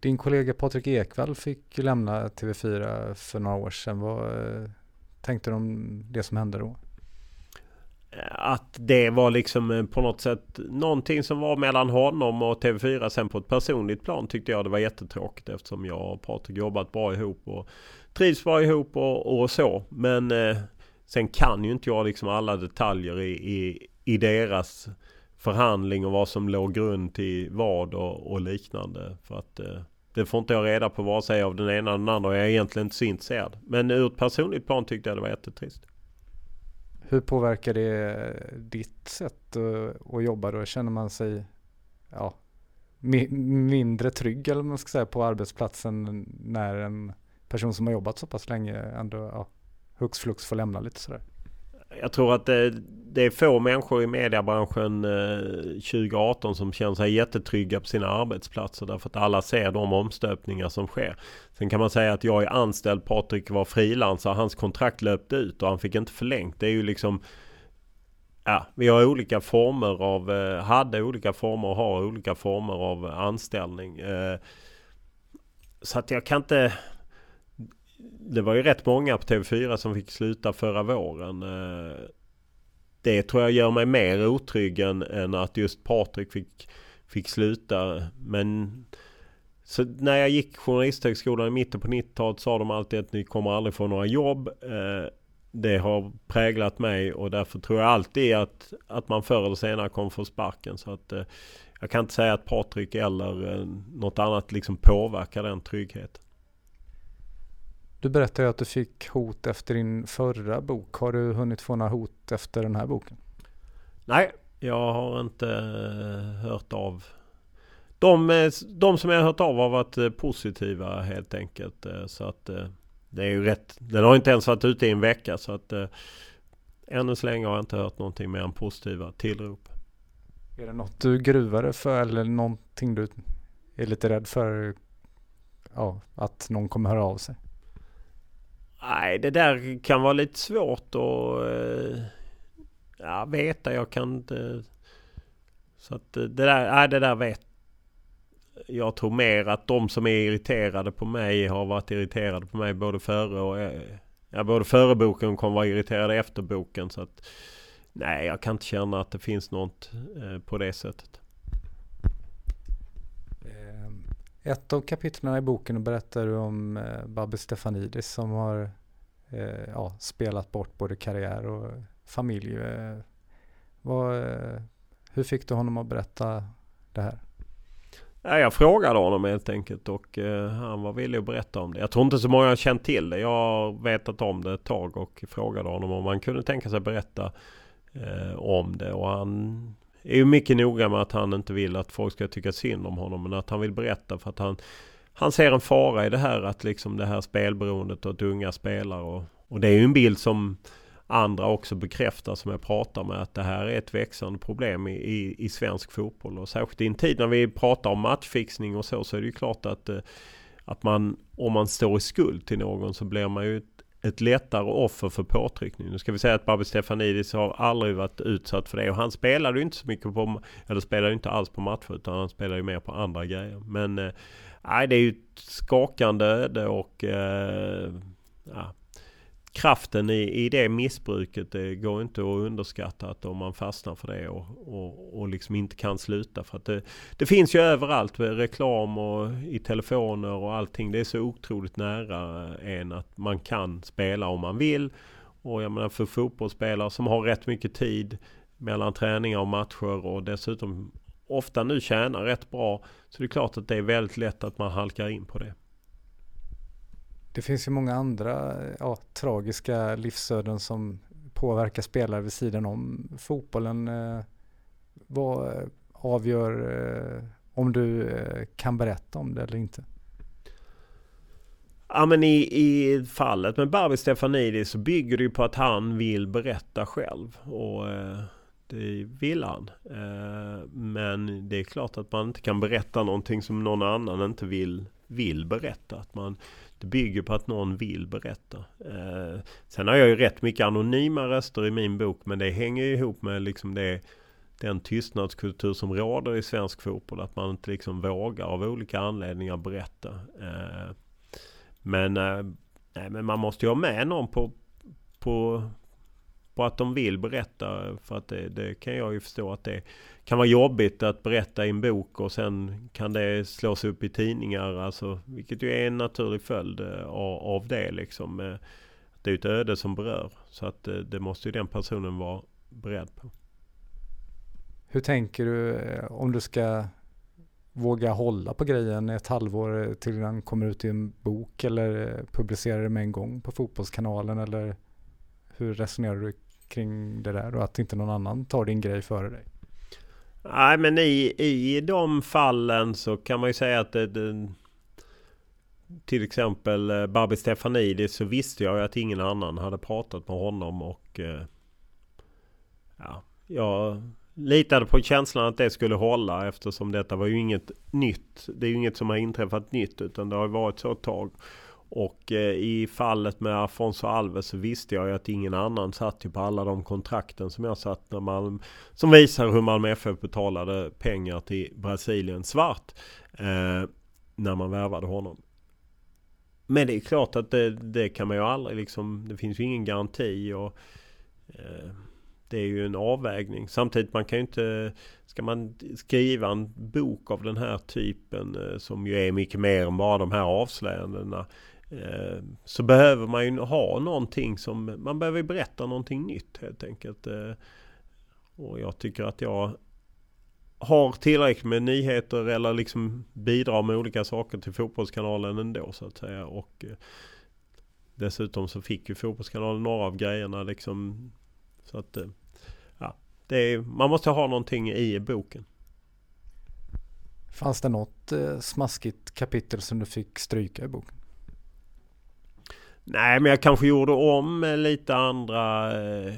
Din kollega Patrik Ekwall fick lämna TV4 för några år sedan. Vad eh, tänkte du om det som hände då? att det var liksom eh, på något sätt någonting som var mellan honom och TV4. Sen på ett personligt plan tyckte jag det var jättetråkigt eftersom jag och Patrik jobbat bra ihop och trivs bra ihop och, och så. Men eh, sen kan ju inte jag liksom alla detaljer i, i, i deras förhandling och vad som låg grund till vad och, och liknande. För att eh, det får inte jag reda på vare sig av den ena eller den andra och jag är egentligen inte så intresserad. Men ur ett personligt plan tyckte jag det var jättetrist. Hur påverkar det eh, ditt sätt eh, att jobba då? Känner man sig ja, mindre trygg eller man ska säga på arbetsplatsen när en person som har jobbat så pass länge ändå ja, hux flux får lämna lite sådär? Jag tror att det, det är få människor i mediebranschen eh, 2018 som känner sig jättetrygga på sina arbetsplatser. Därför att alla ser de omstöpningar som sker. Sen kan man säga att jag är anställd, Patrik var frilansare. Hans kontrakt löpte ut och han fick inte förlängt. Det är ju liksom... Ja, vi har olika former av... Eh, hade olika former och har olika former av anställning. Eh, så att jag kan inte det var ju rätt många på TV4 som fick sluta förra våren. Eh, det tror jag gör mig mer otrygg än, än att just Patrik fick, fick sluta. Men så när jag gick Journalisthögskolan i mitten på 90-talet sa de alltid att ni kommer aldrig få några jobb. Eh, det har präglat mig och därför tror jag alltid att, att man förr eller senare kommer få sparken. Så att, eh, jag kan inte säga att Patrik eller något annat liksom påverkar den tryggheten. Du berättade att du fick hot efter din förra bok. Har du hunnit få några hot efter den här boken? Nej, jag har inte eh, hört av. De, eh, de som jag har hört av har varit eh, positiva helt enkelt. Så att det är ju rätt. Den har inte ens varit ute i en vecka så att ännu så länge har jag inte hört någonting mer än positiva tillrop. Är det något du gruvar dig för eller någonting du är lite rädd för? Ja, att någon kommer höra av sig? Nej, det där kan vara lite svårt att eh, ja, veta. Jag kan inte... Så att eh, det där, nej, det där vet jag tror mer att de som är irriterade på mig har varit irriterade på mig både före och... Eh, ja, både före boken kommer vara irriterade efter boken. Så att... Nej, jag kan inte känna att det finns något på det sättet. Ett av kapitlen i boken berättar du om eh, Babbe Stefanidis som har eh, ja, spelat bort både karriär och familj. Eh, vad, eh, hur fick du honom att berätta det här? jag frågade honom helt enkelt och eh, han var villig att berätta om det. Jag tror inte så många har känt till det. Jag har vetat om det ett tag och frågade honom om han kunde tänka sig berätta eh, om det. Och han är ju mycket noga med att han inte vill att folk ska tycka synd om honom. Men att han vill berätta för att han, han ser en fara i det här att liksom det här spelberoendet och att unga spelare. Och, och det är ju en bild som andra också bekräftar som jag pratar med att det här är ett växande problem i, i, i svensk fotboll. Och särskilt i en tid när vi pratar om matchfixning och så så är det ju klart att, eh, att man om man står i skuld till någon så blir man ju ett lättare offer för påtryckning. Nu ska vi säga att Babbe Stefanidis har aldrig varit utsatt för det. Och han spelade ju inte så mycket på, eller spelade ju inte alls på matcher utan han spelade ju mer på andra grejer. Men eh, nej, det är ju ett skakande öde och eh, ja, kraften i, i det missbruket det går inte att underskatta att om man fastnar för det och, och, och liksom inte kan sluta. För att det, det finns ju överallt med reklam och i telefoner och allting. Det är så otroligt nära en att man kan spela om man vill. Och jag menar för fotbollsspelare som har rätt mycket tid mellan träningar och matcher och dessutom ofta nu tjänar rätt bra. Så det är klart att det är väldigt lätt att man halkar in på det. Det finns ju många andra ja, tragiska livsöden som påverkar spelare vid sidan om fotbollen. Eh, vad eh, avgör eh, om du eh, kan berätta om det eller inte. Ja men i, i fallet med Barbie Stefanidis så bygger det ju på att han vill berätta själv. Och eh, det vill han. Eh, men det är klart att man inte kan berätta någonting som någon annan inte vill, vill berätta. Att man, det bygger på att någon vill berätta. Eh, sen har jag ju rätt mycket anonyma röster i min bok. Men det hänger ju ihop med liksom det, den tystnadskultur som råder i svensk fotboll. Att man inte liksom vågar av olika anledningar berätta. Eh, men, eh, nej, men man måste ju ha med någon på, på, på att de vill berätta. För att det, det, kan jag ju förstå att det kan vara jobbigt att berätta i en bok och sen kan det slås upp i tidningar. Alltså, vilket ju är en naturlig följd eh, av, av det liksom. Eh, det är ett öde som berör. Så att eh, det måste ju den personen vara beredd på. Hur tänker du om du ska våga hålla på grejen ett halvår till den kommer ut i en bok eller publicerar det med en gång på Fotbollskanalen eller hur resonerar du kring det där och att inte någon annan tar din grej före dig? Nej men i, i de fallen så kan man ju säga att det, det till exempel eh, Babi Stefanidis så visste jag ju att ingen annan hade pratat med honom och eh, ja, jag litade på känslan att det skulle hålla eftersom detta var ju inget nytt. Det är ju inget som har inträffat nytt utan det har varit så ett tag. Och eh, i fallet med Afonso Alves så visste jag ju att ingen annan satt ju på alla de kontrakten som jag satt när man Som visar hur Malmö FF betalade pengar till Brasilien svart. Eh, när man värvade honom. Men det är klart att det, det, kan man ju aldrig liksom. Det finns ju ingen garanti. och eh, det är ju en avvägning. Samtidigt man kan ju inte... Ska man skriva en bok av den här typen eh, som ju är mycket mer än bara de här avslöjandena. Eh, så behöver man ju ha någonting som... Man behöver berätta någonting nytt helt enkelt. Eh, och jag tycker att jag har tillräckligt med nyheter eller liksom bidrar med olika saker till Fotbollskanalen ändå så att säga. Och eh, dessutom så fick ju Fotbollskanalen några av grejerna liksom. Så att är, man måste ha någonting i boken. Fanns det något smaskigt kapitel som du fick stryka i boken? Nej, men jag kanske gjorde om eh, lite andra... Eh,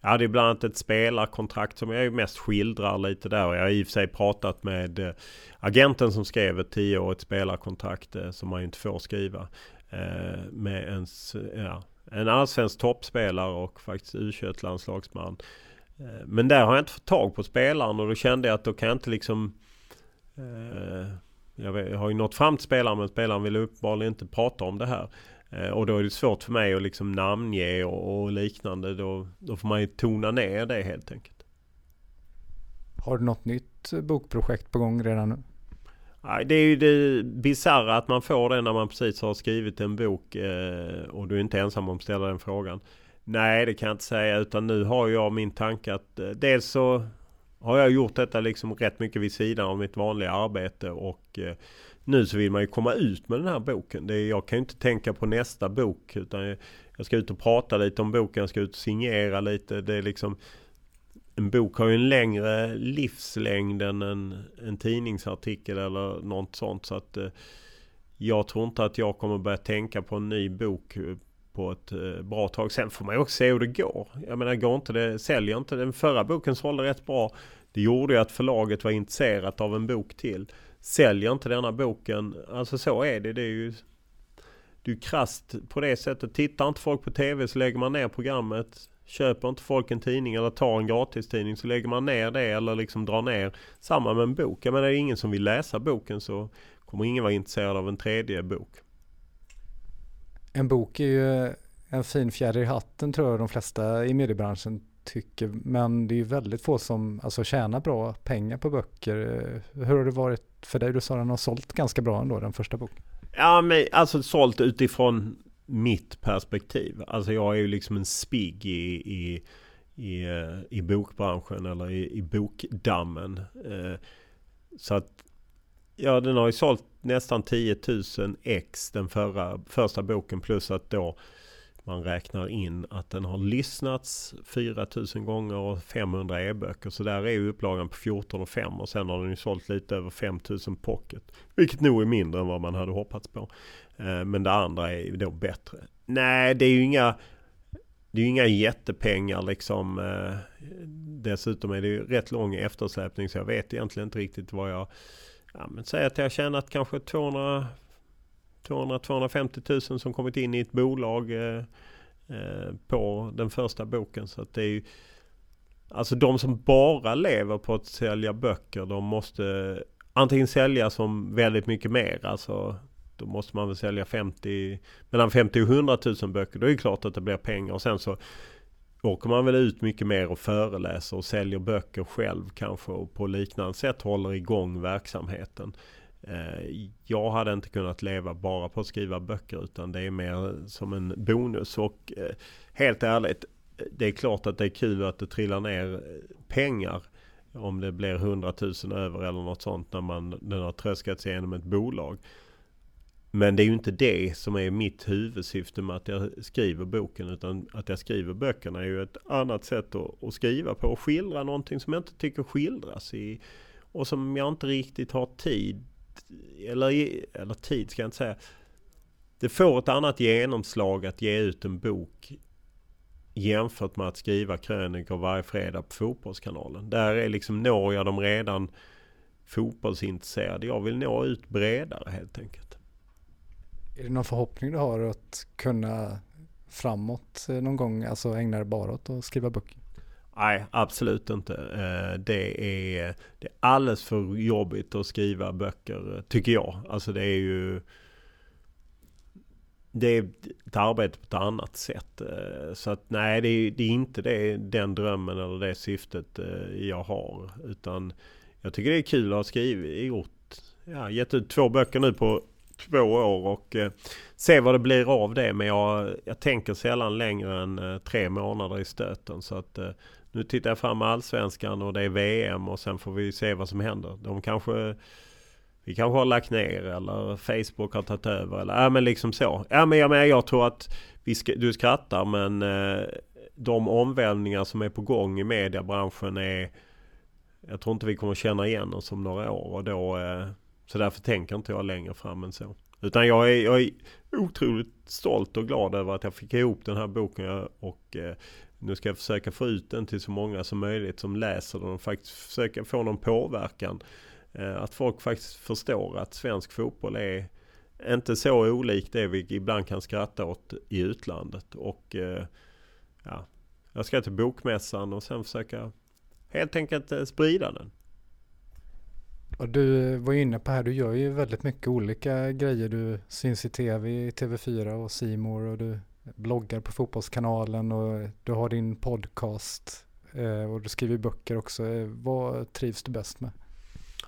jag hade bland annat ett spelarkontrakt som jag ju mest skildrar lite där. Jag har i och för sig pratat med eh, agenten som skrev ett tioårigt spelarkontrakt som man ju inte får skriva. Med en, ja, en allsvensk toppspelare och faktiskt u landslagsman men där har jag inte fått tag på spelaren och då kände jag att då kan jag inte liksom... Eh, jag har ju nått fram till spelaren men spelaren vill uppenbarligen inte prata om det här. Eh, och då är det svårt för mig att liksom namnge och, och liknande. Då, då får man ju tona ner det helt enkelt. Har du något nytt bokprojekt på gång redan nu? Det är ju det bisarra att man får det när man precis har skrivit en bok och du är inte ensam om att ställa den frågan. Nej, det kan jag inte säga. Utan nu har jag min tanke att eh, dels så har jag gjort detta liksom rätt mycket vid sidan av mitt vanliga arbete. Och eh, nu så vill man ju komma ut med den här boken. Det, jag kan ju inte tänka på nästa bok. Utan jag ska ut och prata lite om boken. Jag ska ut och signera lite. Det är liksom... En bok har ju en längre livslängd än en, en tidningsartikel eller något sånt. Så att eh, jag tror inte att jag kommer börja tänka på en ny bok eh, på ett bra tag. Sen får man ju också se hur det går. Jag menar, går inte det, säljer inte den förra boken sålde rätt bra. Det gjorde ju att förlaget var intresserat av en bok till. Säljer inte denna boken, alltså så är det. Det är ju det är krasst på det sättet. Tittar inte folk på TV så lägger man ner programmet. Köper inte folk en tidning eller tar en gratistidning så lägger man ner det eller liksom drar ner. Samma med en bok. Jag menar, är det ingen som vill läsa boken så kommer ingen vara intresserad av en tredje bok. En bok är ju en fin fjäder i hatten tror jag de flesta i mediebranschen tycker. Men det är ju väldigt få som alltså, tjänar bra pengar på böcker. Hur har det varit för dig? Du sa att den har sålt ganska bra ändå, den första boken. Ja, men alltså sålt utifrån mitt perspektiv. Alltså jag är ju liksom en spigg i, i, i, eh, i bokbranschen eller i, i bokdammen. Eh, så att Ja, den har ju sålt nästan 10 000 ex den förra, första boken plus att då man räknar in att den har lyssnats 4000 gånger och 500 e-böcker. Så där är ju upplagan på 14 och 5 och sen har den ju sålt lite över 5000 pocket. Vilket nog är mindre än vad man hade hoppats på. Eh, men det andra är ju då bättre. Nej, det är ju inga det är ju inga jättepengar liksom. Eh, dessutom är det ju rätt lång eftersläpning så jag vet egentligen inte riktigt vad jag... Ja, men säg att jag har tjänat kanske 200 200-250 000 som kommit in i ett bolag eh, eh, på den första boken. Så att det är ju, Alltså de som bara lever på att sälja böcker de måste antingen sälja som väldigt mycket mer. Alltså då måste man väl sälja 50, mellan 50 och 100 000 böcker. Då är det klart att det blir pengar. Och sen så åker man väl ut mycket mer och föreläser och säljer böcker själv kanske och på liknande sätt håller igång verksamheten. Eh, jag hade inte kunnat leva bara på att skriva böcker utan det är mer som en bonus. Och eh, helt ärligt, det är klart att det är kul att det trillar ner pengar. Om det blir 100 000 över eller något sånt när man den har tröskats igenom ett bolag. Men det är ju inte det som är mitt huvudsyfte med att jag skriver boken. Utan att jag skriver böckerna är ju ett annat sätt att, att skriva på. Och skildra någonting som jag inte tycker skildras i. Och som jag inte riktigt har tid eller, eller tid ska jag inte säga. Det får ett annat genomslag att ge ut en bok jämfört med att skriva krönikor varje fredag på Fotbollskanalen. Där är liksom, når jag dem redan fotbollsintresserade. Jag vill nå ut bredare helt enkelt. Är det någon förhoppning du har att kunna framåt eh, någon gång, alltså ägna dig bara åt att skriva böcker? Nej, absolut inte. Eh, det är, det är alldeles för jobbigt att skriva böcker, tycker jag. Alltså det är ju... Det är ett arbete på ett annat sätt. Eh, så att nej, det är, det är inte det, den drömmen eller det syftet eh, jag har. Utan jag tycker det är kul att ha skrivit, gjort, ja, gett ut två böcker nu på två år och eh, se vad det blir av det. Men jag, jag tänker sällan längre än eh, tre månader i stöten. Så att eh, nu tittar jag fram allsvenskan och det är VM och sen får vi se vad som händer. De kanske... Vi kanske har lagt ner eller Facebook har tagit över eller ja men liksom så. Ja men jag men jag tror att vi sk du skrattar men eh, de omvälvningar som är på gång i mediebranschen är... Jag tror inte vi kommer känna igen oss om några år och då... Eh, så därför tänker inte jag längre fram än så. Utan jag är, jag är otroligt stolt och glad över att jag fick ihop den här boken och eh, nu ska jag försöka få ut den till så många som möjligt som läser den och faktiskt försöka få någon påverkan. Eh, att folk faktiskt förstår att svensk fotboll är inte så olikt det vi ibland kan skratta åt i utlandet. Och eh, ja, jag ska till bokmässan och sen försöka helt enkelt eh, sprida den. Och du var inne på här, du gör ju väldigt mycket olika grejer. Du syns i tv, TV4 och Simor och du bloggar på Fotbollskanalen och du har din podcast eh, och du skriver böcker också. Eh, vad trivs du bäst med?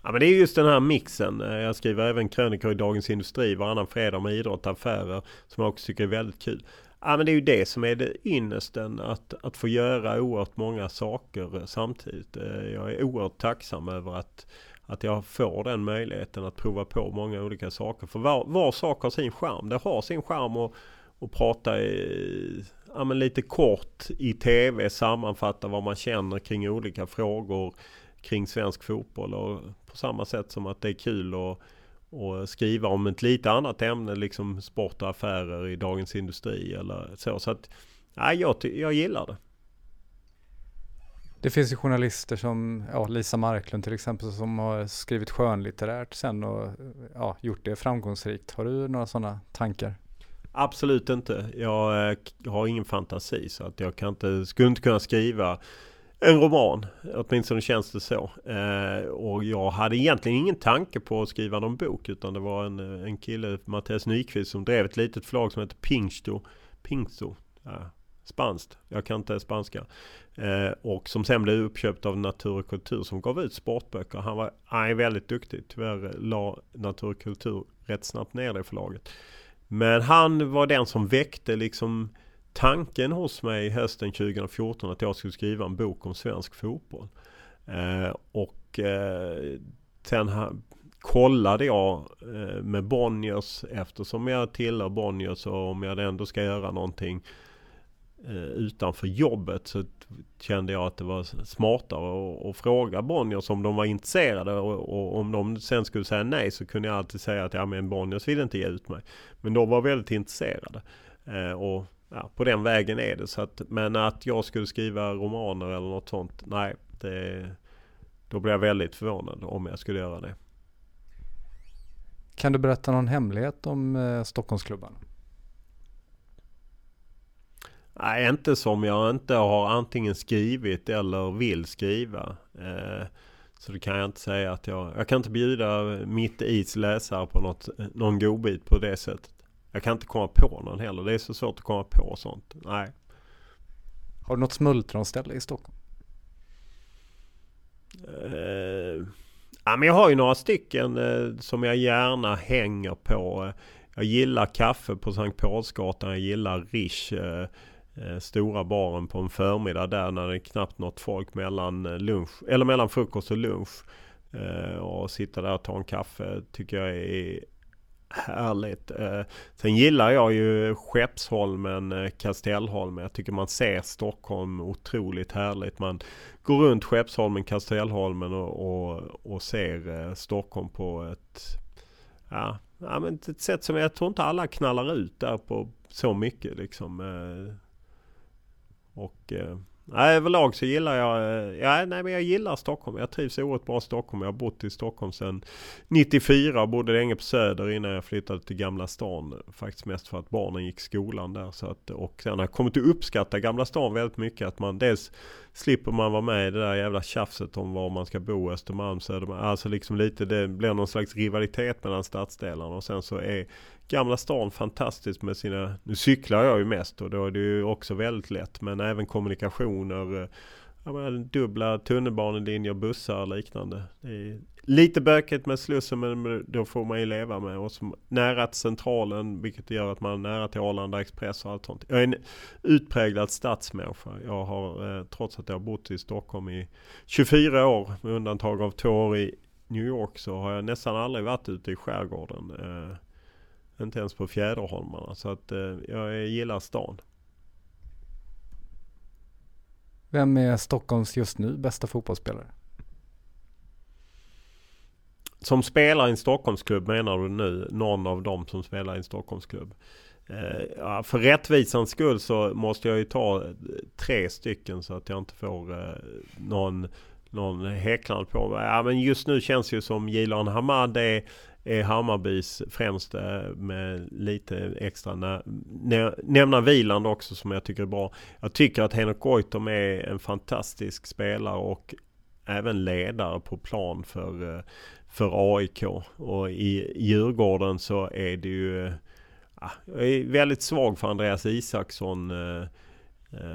Ja men det är just den här mixen. Eh, jag skriver även krönikor i Dagens Industri varannan fredag med idrott och affärer. Som jag också tycker är väldigt kul. Ja men det är ju det som är det ynnesten. Att, att få göra oerhört många saker samtidigt. Jag är oerhört tacksam över att, att jag får den möjligheten att prova på många olika saker. För var, var sak har sin charm. Det har sin charm och och prata i, ja, men lite kort i tv sammanfatta vad man känner kring olika frågor kring svensk fotboll. Och på samma sätt som att det är kul att och skriva om ett lite annat ämne, liksom sport och affärer i Dagens Industri eller så. Så att, ja, jag, jag gillar det. Det finns ju journalister som ja, Lisa Marklund till exempel som har skrivit skönlitterärt sen och ja, gjort det framgångsrikt. Har du några sådana tankar? Absolut inte. Jag eh, har ingen fantasi så att jag kan inte, skulle inte kunna skriva en roman. Åtminstone känns det så. Eh, och jag hade egentligen ingen tanke på att skriva någon bok. Utan det var en, en kille, Mattias Nyqvist, som drev ett litet förlag som heter Pingsto. Pingsto. Ja, spanskt. Jag kan inte spanska. Eh, och som sen blev uppköpt av Natur och Kultur som gav ut sportböcker. Han var han är väldigt duktig. Tyvärr eh, la Natur och Kultur rätt snabbt ner det förlaget. Men han var den som väckte liksom tanken hos mig hösten 2014 att jag skulle skriva en bok om svensk fotboll. Eh, och eh, sen ha, kollade jag eh, med Bonniers eftersom jag tillhör Bonniers och om jag ändå ska göra någonting eh, Eh, utanför jobbet så kände jag att det var smartare att, fråga Bonniers om de var intresserade och, och, om de sen skulle säga nej så kunde jag alltid säga att ja men Bonniers vill inte ge ut mig. Men de var väldigt intresserade. Eh, och ja, på den vägen är det. Så att, men att jag skulle skriva romaner eller något sånt, nej. Det, då blir jag väldigt förvånad om jag skulle göra det. Kan du berätta någon hemlighet om eh, Stockholmsklubban? Nej, inte som jag inte har antingen skrivit eller vill skriva. Eh, så det kan jag inte säga att jag... Jag kan inte bjuda mitt is läsare på något, någon godbit på det sättet. Jag kan inte komma på någon heller. Det är så svårt att komma på sånt. Nej. Har du något smultronställe i Stockholm? Uh, ja, men jag har ju några stycken uh, som jag gärna hänger på. jag gillar kaffe på Sankt Paulsgatan. Jag gillar Rish. Eh, stora baren på en förmiddag där när det är knappt något folk mellan eh, lunch eller mellan frukost och lunch. Eh, och sitta där och ta en kaffe tycker jag är Härligt. Sen gillar jag ju Skeppsholmen, Kastellholmen. Jag tycker man ser Stockholm otroligt härligt. Man går runt Skeppsholmen, Kastellholmen och, och, och ser Stockholm på ett, ja, ja, men ett sätt som jag tror inte alla knallar ut där på så mycket liksom. Och eh, Nej, överlag så gillar jag, eh, ja, nej, men jag gillar Stockholm. Jag trivs oerhört bra i Stockholm. Jag har bott i Stockholm sedan 94 och bodde länge på Söder innan jag flyttade till Gamla stan. Faktiskt mest för att barnen gick skolan där. Så att, och sen har jag kommit att uppskatta Gamla stan väldigt mycket. Att man dels slipper man vara med i det där jävla tjafset om var man ska bo, Östermalm, Södermalm. Alltså liksom lite, det blir någon slags rivalitet mellan stadsdelarna. Och sen så är Gamla stan fantastiskt med sina, nu cyklar jag ju mest och då är det ju också väldigt lätt. Men även kommunikationer, eh, menar, dubbla tunnelbanelinjer, bussar och liknande. Det är lite bökigt med Slussen men då får man ju leva med. Och som, nära till centralen vilket gör att man är nära till Arlanda Express och allt sånt. Jag är en utpräglad stadsmänniska. Jag har, eh, trots att jag har bott i Stockholm i 24 år med undantag av två år i New York så har jag nästan aldrig varit ute i skärgården. Eh, Eh, inte ens på Fjäderholmarna. Så att eh, jag gillar stan. Vem är Stockholms just nu bästa fotbollsspelare? Som spelar i en Stockholmsklubb menar du nu? Någon av dem som spelar i en Stockholmsklubb? Eh, för rättvisans skull så måste jag ju ta tre stycken så att jag inte får eh, någon, någon häcklande på mig. Ja, men just nu känns det ju som Jilan Hamad är är Hammarbys främste med lite extra nä nämna Viland också som jag tycker är bra. Jag tycker att Henrik Goitom är en fantastisk spelare och även ledare på plan för, eh, för AIK. Och i Djurgården så är det ju eh, ah, jag är väldigt svag för Andreas Isaksson eh,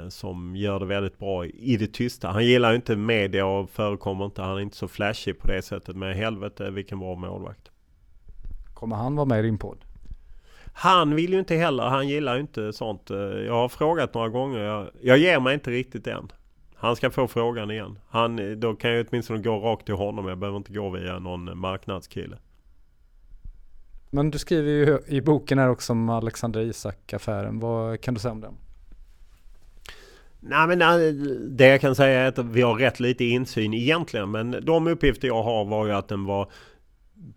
som gör det väldigt bra i det tysta. Han gillar ju inte media och förekommer inte. Han är inte så flashig på det sättet. Men helvete vilken bra målvakt. Kommer han vara med i din podd? Han vill ju inte heller. Han gillar ju inte sånt. Jag har frågat några gånger. Jag, jag ger mig inte riktigt än. Han ska få frågan igen. Han, då kan jag åtminstone gå rakt till honom. Jag behöver inte gå via någon marknadskille. Men du skriver ju i boken här också om Alexander Isak-affären. Vad kan du säga om den? Nej men det jag kan säga är att vi har rätt lite insyn egentligen. Men de uppgifter jag har var ju att den var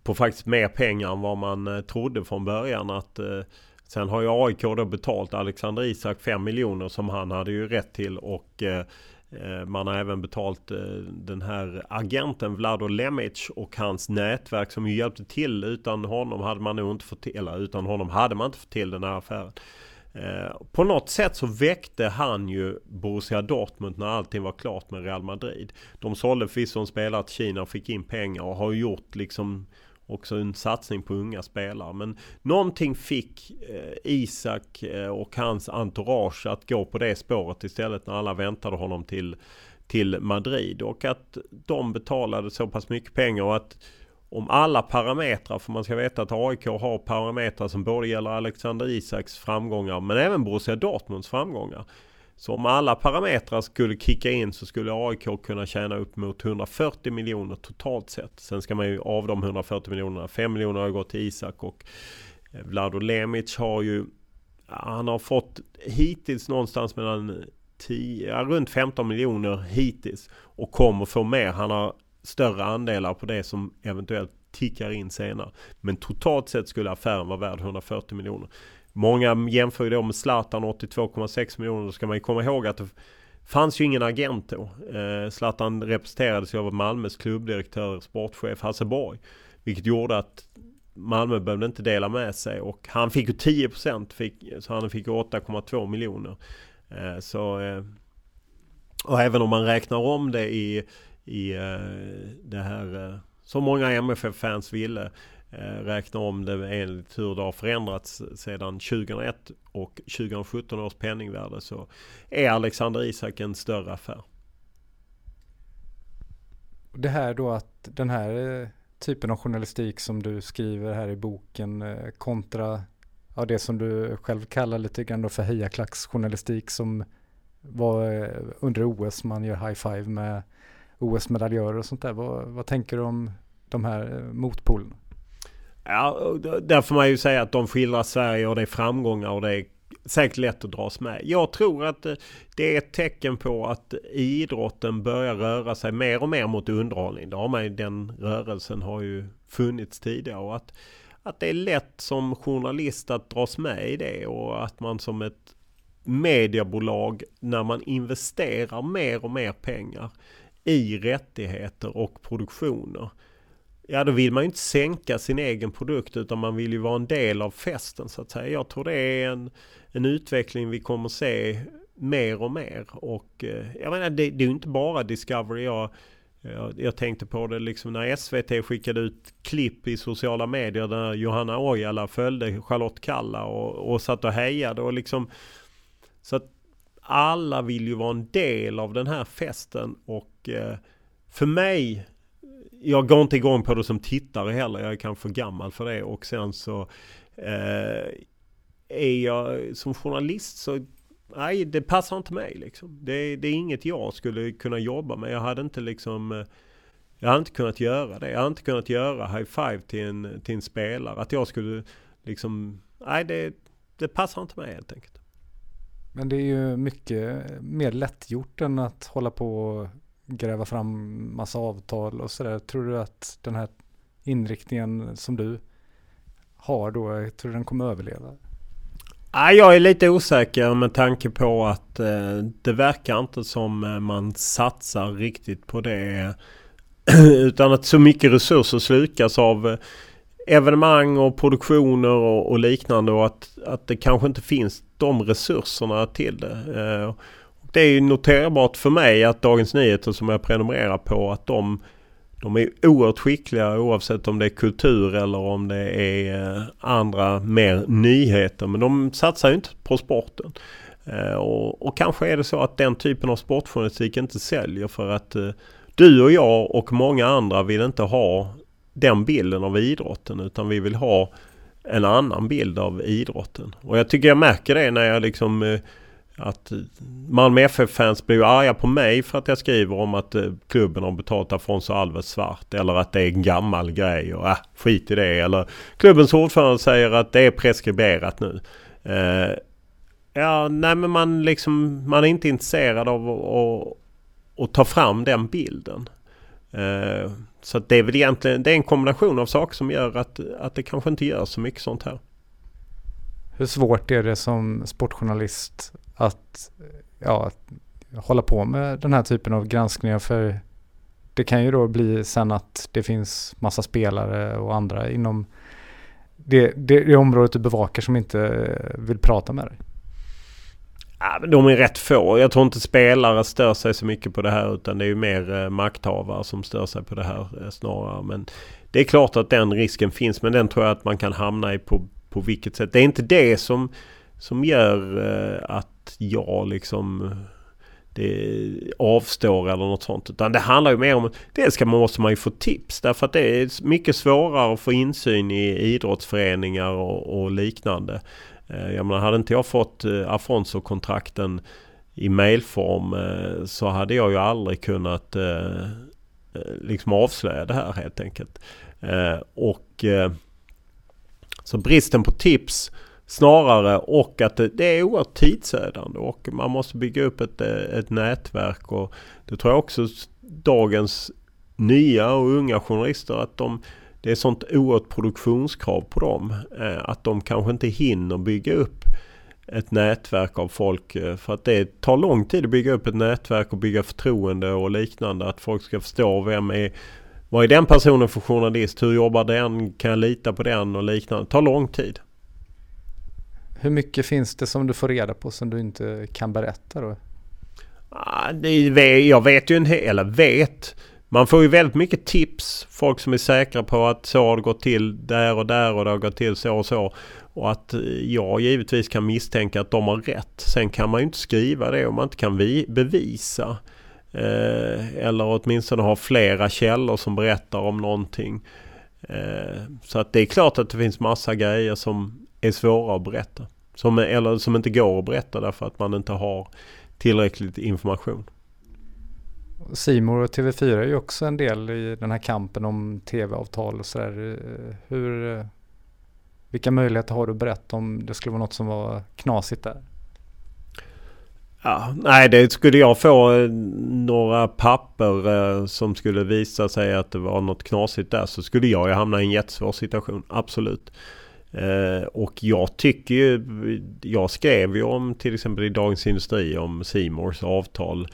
på faktiskt mer pengar än vad man eh, trodde från början. Att, eh, sen har ju AIK då betalt Alexander Isak 5 miljoner som han hade ju rätt till. Och eh, eh man har även betalt eh, den här agenten Vlado Lemic och hans nätverk som ju hjälpte till. Utan honom hade man nog inte fått till, eller utan honom hade man inte fått till den här affären. Eh, på något sätt så väckte han ju Borussia Dortmund när allting var klart med Real Madrid. De sålde förvisso en spelare till Kina och fick in pengar och har gjort liksom också en satsning på unga spelare. Men någonting fick eh, Isak eh, och hans entourage att gå på det spåret istället när alla väntade honom till, till Madrid. Och att de betalade så pass mycket pengar och att om alla parametrar, för man ska veta att AIK har parametrar som både gäller Alexander Isaks framgångar men även Borussia Dortmunds framgångar. Så om alla parametrar skulle kicka in så skulle AIK kunna tjäna upp mot 140 miljoner totalt sett. Sen ska man ju av de 140 miljonerna, 5 miljoner har gått till Isak och eh, Vlado Lemic har ju han har fått hittills någonstans mellan 10, runt 15 miljoner hittills. Och kommer få mer. Han har större andelar på det som eventuellt tickar in senare. Men totalt sett skulle affären vara värd 140 miljoner. Många jämför ju då med Zlatan 82,6 miljoner. Då ska man ju komma ihåg att det fanns ju ingen agent då. Eh, Zlatan representerades ju av Malmös klubbdirektör, sportchef Hasse Borg. Vilket gjorde att Malmö behövde inte dela med sig och han fick ju 10% fick, så han fick 8,2 miljoner. Eh, så, eh, och även om man räknar om det i, i eh, det här eh, som många MFF-fans ville eh, räkna om det enligt hur det har förändrats sedan 2001 och 2017 års penningvärde så är Alexander Isak en större affär. Det här då att den här typen av journalistik som du skriver här i boken kontra ja, det som du själv kallar lite grann för hejaklacksjournalistik som var under OS, man gör high five med OS-medaljörer och sånt där. Vad, vad tänker du om de här eh, motpolerna? Ja, där får man ju säga att de skildrar Sverige och det är framgångar och det är säkert lätt att dras med. Jag tror att eh, det är ett tecken på att idrotten börjar röra sig mer och mer mot underhållning. Det har man, den rörelsen har ju funnits tidigare. Och att att det är lätt som journalist att dras med i det och att man som ett mediebolag när man investerar mer och mer pengar i rättigheter och produktioner. Ja då vill man ju inte sänka sin egen produkt utan man vill ju vara en del av festen så att säga. Jag tror det är en, en utveckling vi kommer se mer och mer. Och eh, jag menar det, det är ju inte bara Discovery. Jag jag, jag, tänkte på det liksom när SVT skickade ut klipp i sociala medier där Johanna Ojala följde Charlotte Kalla och, och satt och hejade och liksom Så att alla vill ju vara en del av den här festen och eh, för mig Jag går inte igång på det som tittare heller. Jag är kanske för gammal för det och sen så eh, Är jag som journalist så nej, det passar inte mig liksom. Det, det, är inget jag skulle kunna jobba med. Jag hade inte liksom... Eh, jag hade inte kunnat göra det. Jag hade inte kunnat göra high five till en, till en spelare. Att jag skulle liksom... Nej, det, det passar inte mig helt enkelt. Men det är ju mycket mer lättgjort än att hålla på och gräva fram massa avtal och sådär. Tror du att den här inriktningen som du har då, tror du den kommer överleva? Jag är lite osäker med tanke på att eh, det verkar inte som eh, man satsar riktigt på det. Utan att så mycket resurser slukas av eh, evenemang och produktioner och, och, liknande och att, att det kanske inte finns de resurserna till det. Eh, det är ju noterbart för mig att Dagens Nyheter som jag prenumererar på att de de är oerhört skickliga oavsett om det är kultur eller om det är eh, andra mer nyheter. Men de satsar ju inte på sporten. Eh, och, och, kanske är det så att den typen av sportjournalistik inte säljer för att du och jag och många andra vill inte ha den bilden av idrotten utan vi vill ha en annan bild av idrotten. Och jag tycker jag märker det när jag liksom eh, att Malmö FF-fans blir arga på mig för att jag skriver om att eh, klubben har betalt Afonso Alves svart. Eller att det är en gammal grej och äh, skit i det. Eller klubbens ordförande säger att det är preskriberat nu. Eh, ja, nej men man liksom, man är inte intresserad av att, att ta fram den bilden. Eh, så det är väl egentligen, det är en kombination av saker som gör att, att det kanske inte gör så mycket sånt här. Hur svårt är det som sportjournalist att ja, hålla på med den här typen av granskningar för det kan ju då bli sen att det finns massa spelare och andra inom det, det, det området du bevakar som inte vill prata med dig. Ja, men de är rätt få. Jag tror inte spelare stör sig så mycket på det här utan det är ju mer eh, makthavare som stör sig på det här eh, snarare. Men det är klart att den risken finns men den tror jag att man kan hamna i på, på vilket sätt. Det är inte det som, som gör eh, att jag liksom eh, det avstår eller något sånt. Utan det handlar ju mer om, dels ska man, måste man ju få tips därför att det är mycket svårare att få insyn i idrottsföreningar och, och liknande. Eh, jag menar, hade inte jag fått eh, Afonso-kontrakten i mailform eh, så hade jag ju aldrig kunnat liksom avslöja det här helt enkelt. Och så bristen på tips Snarare och att det, det är oerhört tidsödande och man måste bygga upp ett, ett nätverk och det tror jag också dagens nya och unga journalister att de det är sånt oerhört produktionskrav på dem. Eh, att de kanske inte hinner bygga upp ett nätverk av folk. Eh, för att det tar lång tid att bygga upp ett nätverk och bygga förtroende och liknande. Att folk ska förstå vem är vad är den personen för journalist? Hur jobbar den? Kan jag lita på den? Och liknande. Det tar lång tid. Hur mycket finns det som du får reda på som du inte kan berätta då? Ah, jag vet ju en hel, eller vet. Man får ju väldigt mycket tips. Folk som är säkra på att så har det gått till där och där och det har gått till så och så. Och att eh, jag givetvis kan misstänka att de har rätt. Sen kan man ju inte skriva det om man inte kan bevisa. Eh, eller åtminstone ha flera källor som berättar om någonting. Eh, så att det är klart att det finns massa grejer som är svåra att berätta. Som, eller som inte går att berätta därför att man inte har tillräckligt information. Simor och TV4 är ju också en del i den här kampen om tv-avtal och sådär. Hur, vilka möjligheter har du att berätta om det skulle vara något som var knasigt där? Ja, nej, det skulle jag få eh, några papper eh, som skulle visa sig att det var något knasigt där så skulle jag ju hamna i en jättesvår situation. Absolut. Eh, och jag tycker ju, jag skrev ju om till exempel i Dagens Industri om Simors avtal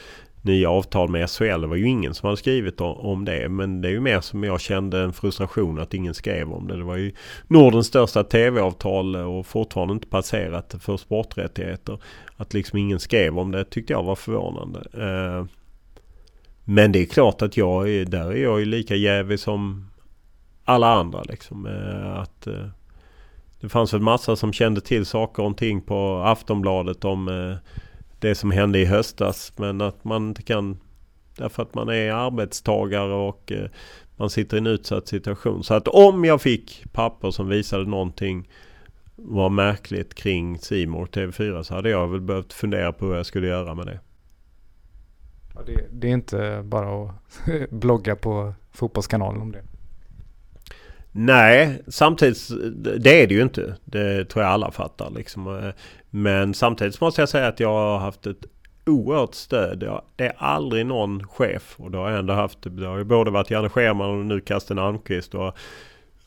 nya avtal med SHL. Det var ju ingen som hade skrivit om det. Men det är ju mer som jag kände en frustration att ingen skrev om det. Det var ju Nordens största tv-avtal och fortfarande inte passerat för sporträttigheter. Att liksom ingen skrev om det tyckte jag var förvånande. Eh, men det är klart att jag är, där är jag ju lika jävig som alla andra liksom. Eh, att eh, det fanns väl massa som kände till saker och ting på Aftonbladet om det som hände i höstas. Men att man inte kan därför att man är arbetstagare och eh, man sitter i en utsatt situation. Så att om jag fick papper som visade någonting var märkligt kring Simor TV4 så hade jag väl behövt fundera på hur jag skulle göra med det. Ja, det, det, är inte bara att blogga på Fotbollskanalen om det. Nej, samtidigt det är det ju inte. Det tror jag alla fattar. Liksom. Eh, men samtidigt måste jag säga att jag har haft ett oerhört stöd. Jag, det är aldrig någon chef och då har jag ändå haft, det har ju både varit Janne Scherman och nu Karsten Almqvist och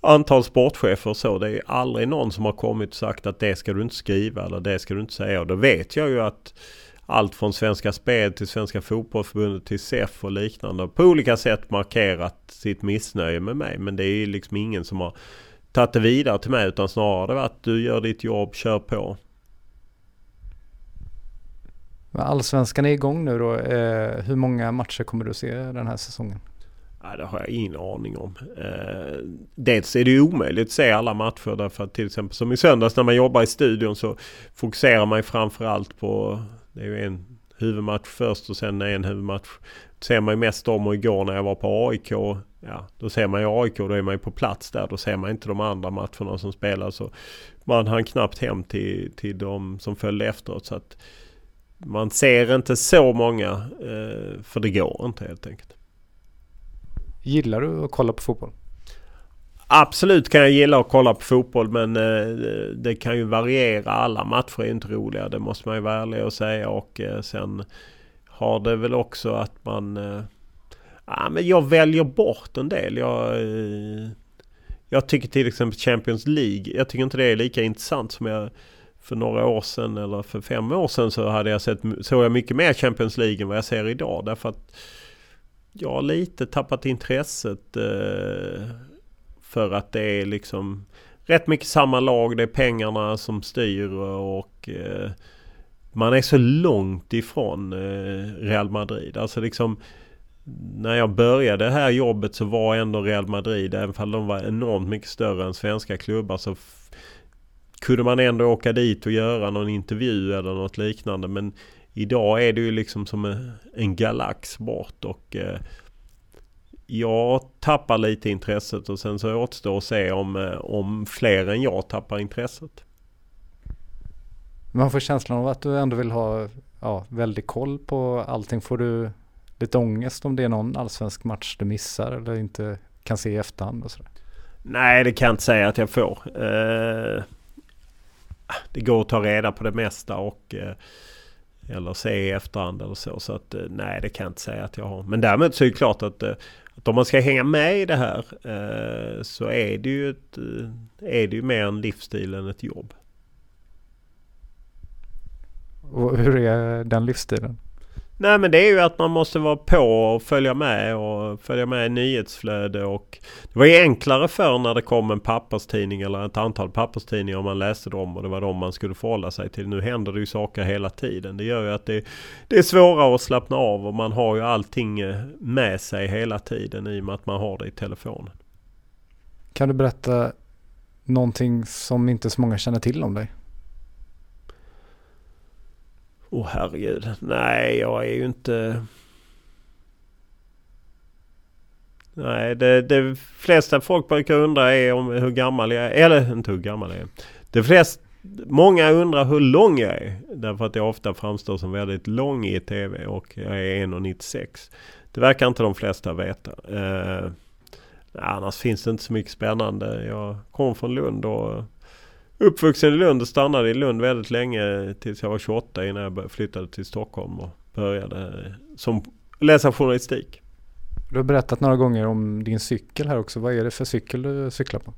antal sportchefer och så. Det är aldrig någon som har kommit och sagt att det ska du inte skriva eller det ska du inte säga. Och då vet jag ju att allt från Svenska Spel till Svenska Fotbollförbundet till SEF och liknande på olika sätt markerat sitt missnöje med mig. Men det är ju liksom ingen som har tagit det vidare till mig utan snarare varit du gör ditt jobb, kör på. Allsvenskan är igång nu då. Eh, hur många matcher kommer du se den här säsongen? Ja, det har jag ingen aning om. Eh, dels är det ju omöjligt att se alla matcher därför att till exempel som i söndags när man jobbar i studion så fokuserar man framförallt på det är ju en huvudmatch först och sen en huvudmatch. Det ser man ju mest om och igår när jag var på AIK. Ja, då ser man ju AIK då är man ju på plats där. Då ser man inte de andra matcherna som spelas. och man hann knappt hem till, till de som följde efteråt. Så att man ser inte så många. Eh, för det går inte helt enkelt. Gillar du att kolla på fotboll? Absolut kan jag gilla att kolla på fotboll men eh, det kan ju variera. Alla matcher är inte roliga. Det måste man ju vara ärlig och säga. Och eh, sen har det väl också att man... Eh, ja, men jag väljer bort en del. Jag, jag tycker till exempel Champions League. Jag tycker inte det är lika intressant som jag för några år sedan eller för fem år sedan så hade jag sett, såg jag mycket mer Champions League än vad jag ser idag. Därför att jag har lite tappat intresset för att det är liksom rätt mycket samma lag. Det är pengarna som styr och eh, man är så långt ifrån eh, Real Madrid. Alltså liksom när jag började det här jobbet så var ändå Real Madrid, även om de var enormt mycket större än svenska klubbar så kunde man ändå åka dit och göra någon intervju eller något liknande. Men idag är det ju liksom som en galax bort och eh, jag tappar lite intresset och sen så återstår att se om, eh, om fler än jag tappar intresset. Man får känslan av att du ändå vill ha ja, väldigt koll på allting. Får du lite ångest om det är någon allsvensk match du missar eller inte kan se i efterhand och sådär? Nej, det kan jag inte säga att jag får. Eh, det går att ta reda på det mesta och eh, eller se i efterhand eller så. Så att nej, det kan jag inte säga att jag har. Men däremot så är det klart att, att om man ska hänga med i det här eh, så är det ju, ett, eh, är det ju mer en livsstil än ett jobb. Och hur är den livsstilen? Nej men det är ju att man måste vara på och följa med och följa med i nyhetsflöde och Det var ju enklare förr när det kom en papperstidning eller ett antal papperstidningar och man läste dem och det var de man skulle förhålla sig till. Nu händer det ju saker hela tiden. Det gör ju att det, det är svårare att slappna av och man har ju allting med sig hela tiden i och med att man har det i telefonen. Kan du berätta någonting som inte så många känner till om dig? Åh oh, herregud. Nej, jag är ju inte... Nej, det, det flesta folk brukar undra är om hur gammal jag är. Eller inte hur gammal jag är. Det flest, många undrar hur lång jag är. Därför att jag ofta framstår som väldigt lång i TV och jag är 1,96. Det verkar inte de flesta veta. Eh, annars finns det inte så mycket spännande. Jag kommer från Lund och uppvuxen i Lund och stannade i Lund väldigt länge tills jag var 28 innan jag flyttade till Stockholm och började som läsa journalistik. Du har berättat några gånger om din cykel här också. Vad är det för cykel du cyklar på?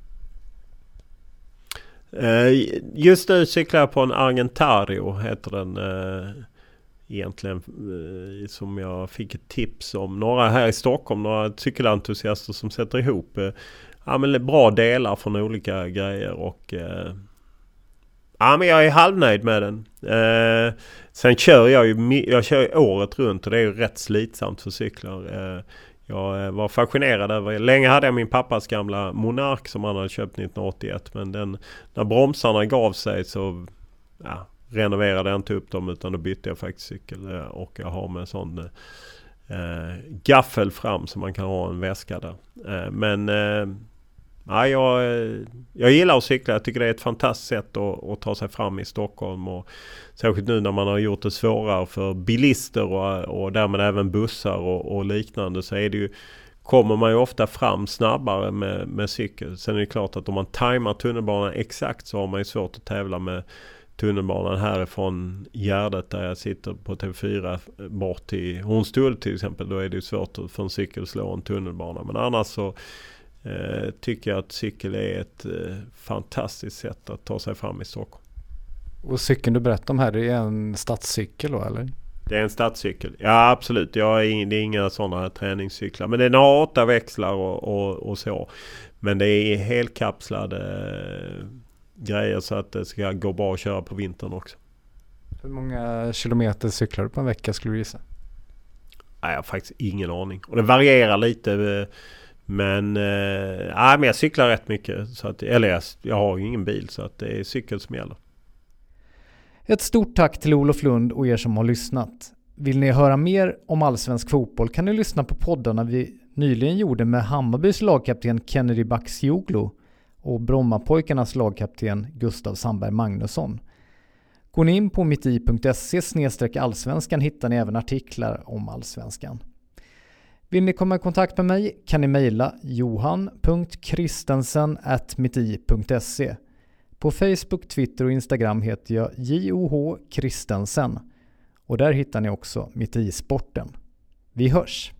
Eh, just nu cyklar jag på en Argentario heter den eh, egentligen. Eh, som jag fick ett tips om. Några här i Stockholm, några cykelentusiaster som sätter ihop ja, men bra delar från olika grejer. och Ja men jag är halvnöjd med den. Eh, sen kör jag ju jag kör året runt och det är ju rätt slitsamt för cyklar. Eh, jag eh, var fascinerad över, länge hade jag min pappas gamla Monark som han hade köpt 1981. Men den, när bromsarna gav sig så ja, renoverade jag inte upp dem utan då bytte jag faktiskt cykel. Eh, och jag har med en sån eh, gaffel fram så man kan ha en väska där. Eh, men eh, Ja, jag, jag gillar att cykla. Jag tycker det är ett fantastiskt sätt att, att, ta sig fram i Stockholm. Och särskilt nu när man har gjort det svårare för bilister och, och därmed även bussar och, och, liknande. Så är det ju, kommer man ju ofta fram snabbare med, med cykel. Sen är det klart att om man tajmar tunnelbanan exakt så har man ju svårt att tävla med tunnelbanan härifrån Gärdet där jag sitter på TV4 bort till Hornstull till exempel. Då är det ju svårt för en cykel att slå en tunnelbana. Men annars så eh, tycker jag att cykel är ett eh, fantastiskt sätt att ta sig fram i Stockholm. Och cykeln du berättade om här, det är en stadscykel då eller? Det är en stadscykel. Ja absolut. Jag är, det är inga sådana träningscyklar. Men den har åtta växlar och, och, och så. Men det är helkapslade eh, grejer så att det ska gå bra att köra på vintern också. Hur många kilometer cyklar du på en vecka skulle du gissa? Nej, jag har faktiskt ingen aning. Och det varierar lite. Men, eh, men jag cyklar rätt mycket. Så att, eller jag, jag har ju ingen bil så att det är cykel som gäller. Ett stort tack till Olof Lund och er som har lyssnat. Vill ni höra mer om allsvensk fotboll kan ni lyssna på poddarna vi nyligen gjorde med Hammarbys lagkapten Kennedy Bakcioglu och Brommapojkarnas lagkapten Gustav Sandberg Magnusson. Går ni in på mitti.se allsvenskan hittar ni även artiklar om allsvenskan. Vill ni komma i kontakt med mig kan ni mejla johan.kristensen.mitti.se. På Facebook, Twitter och Instagram heter jag JOH Kristensen. Och där hittar ni också Mitt i sporten. Vi hörs!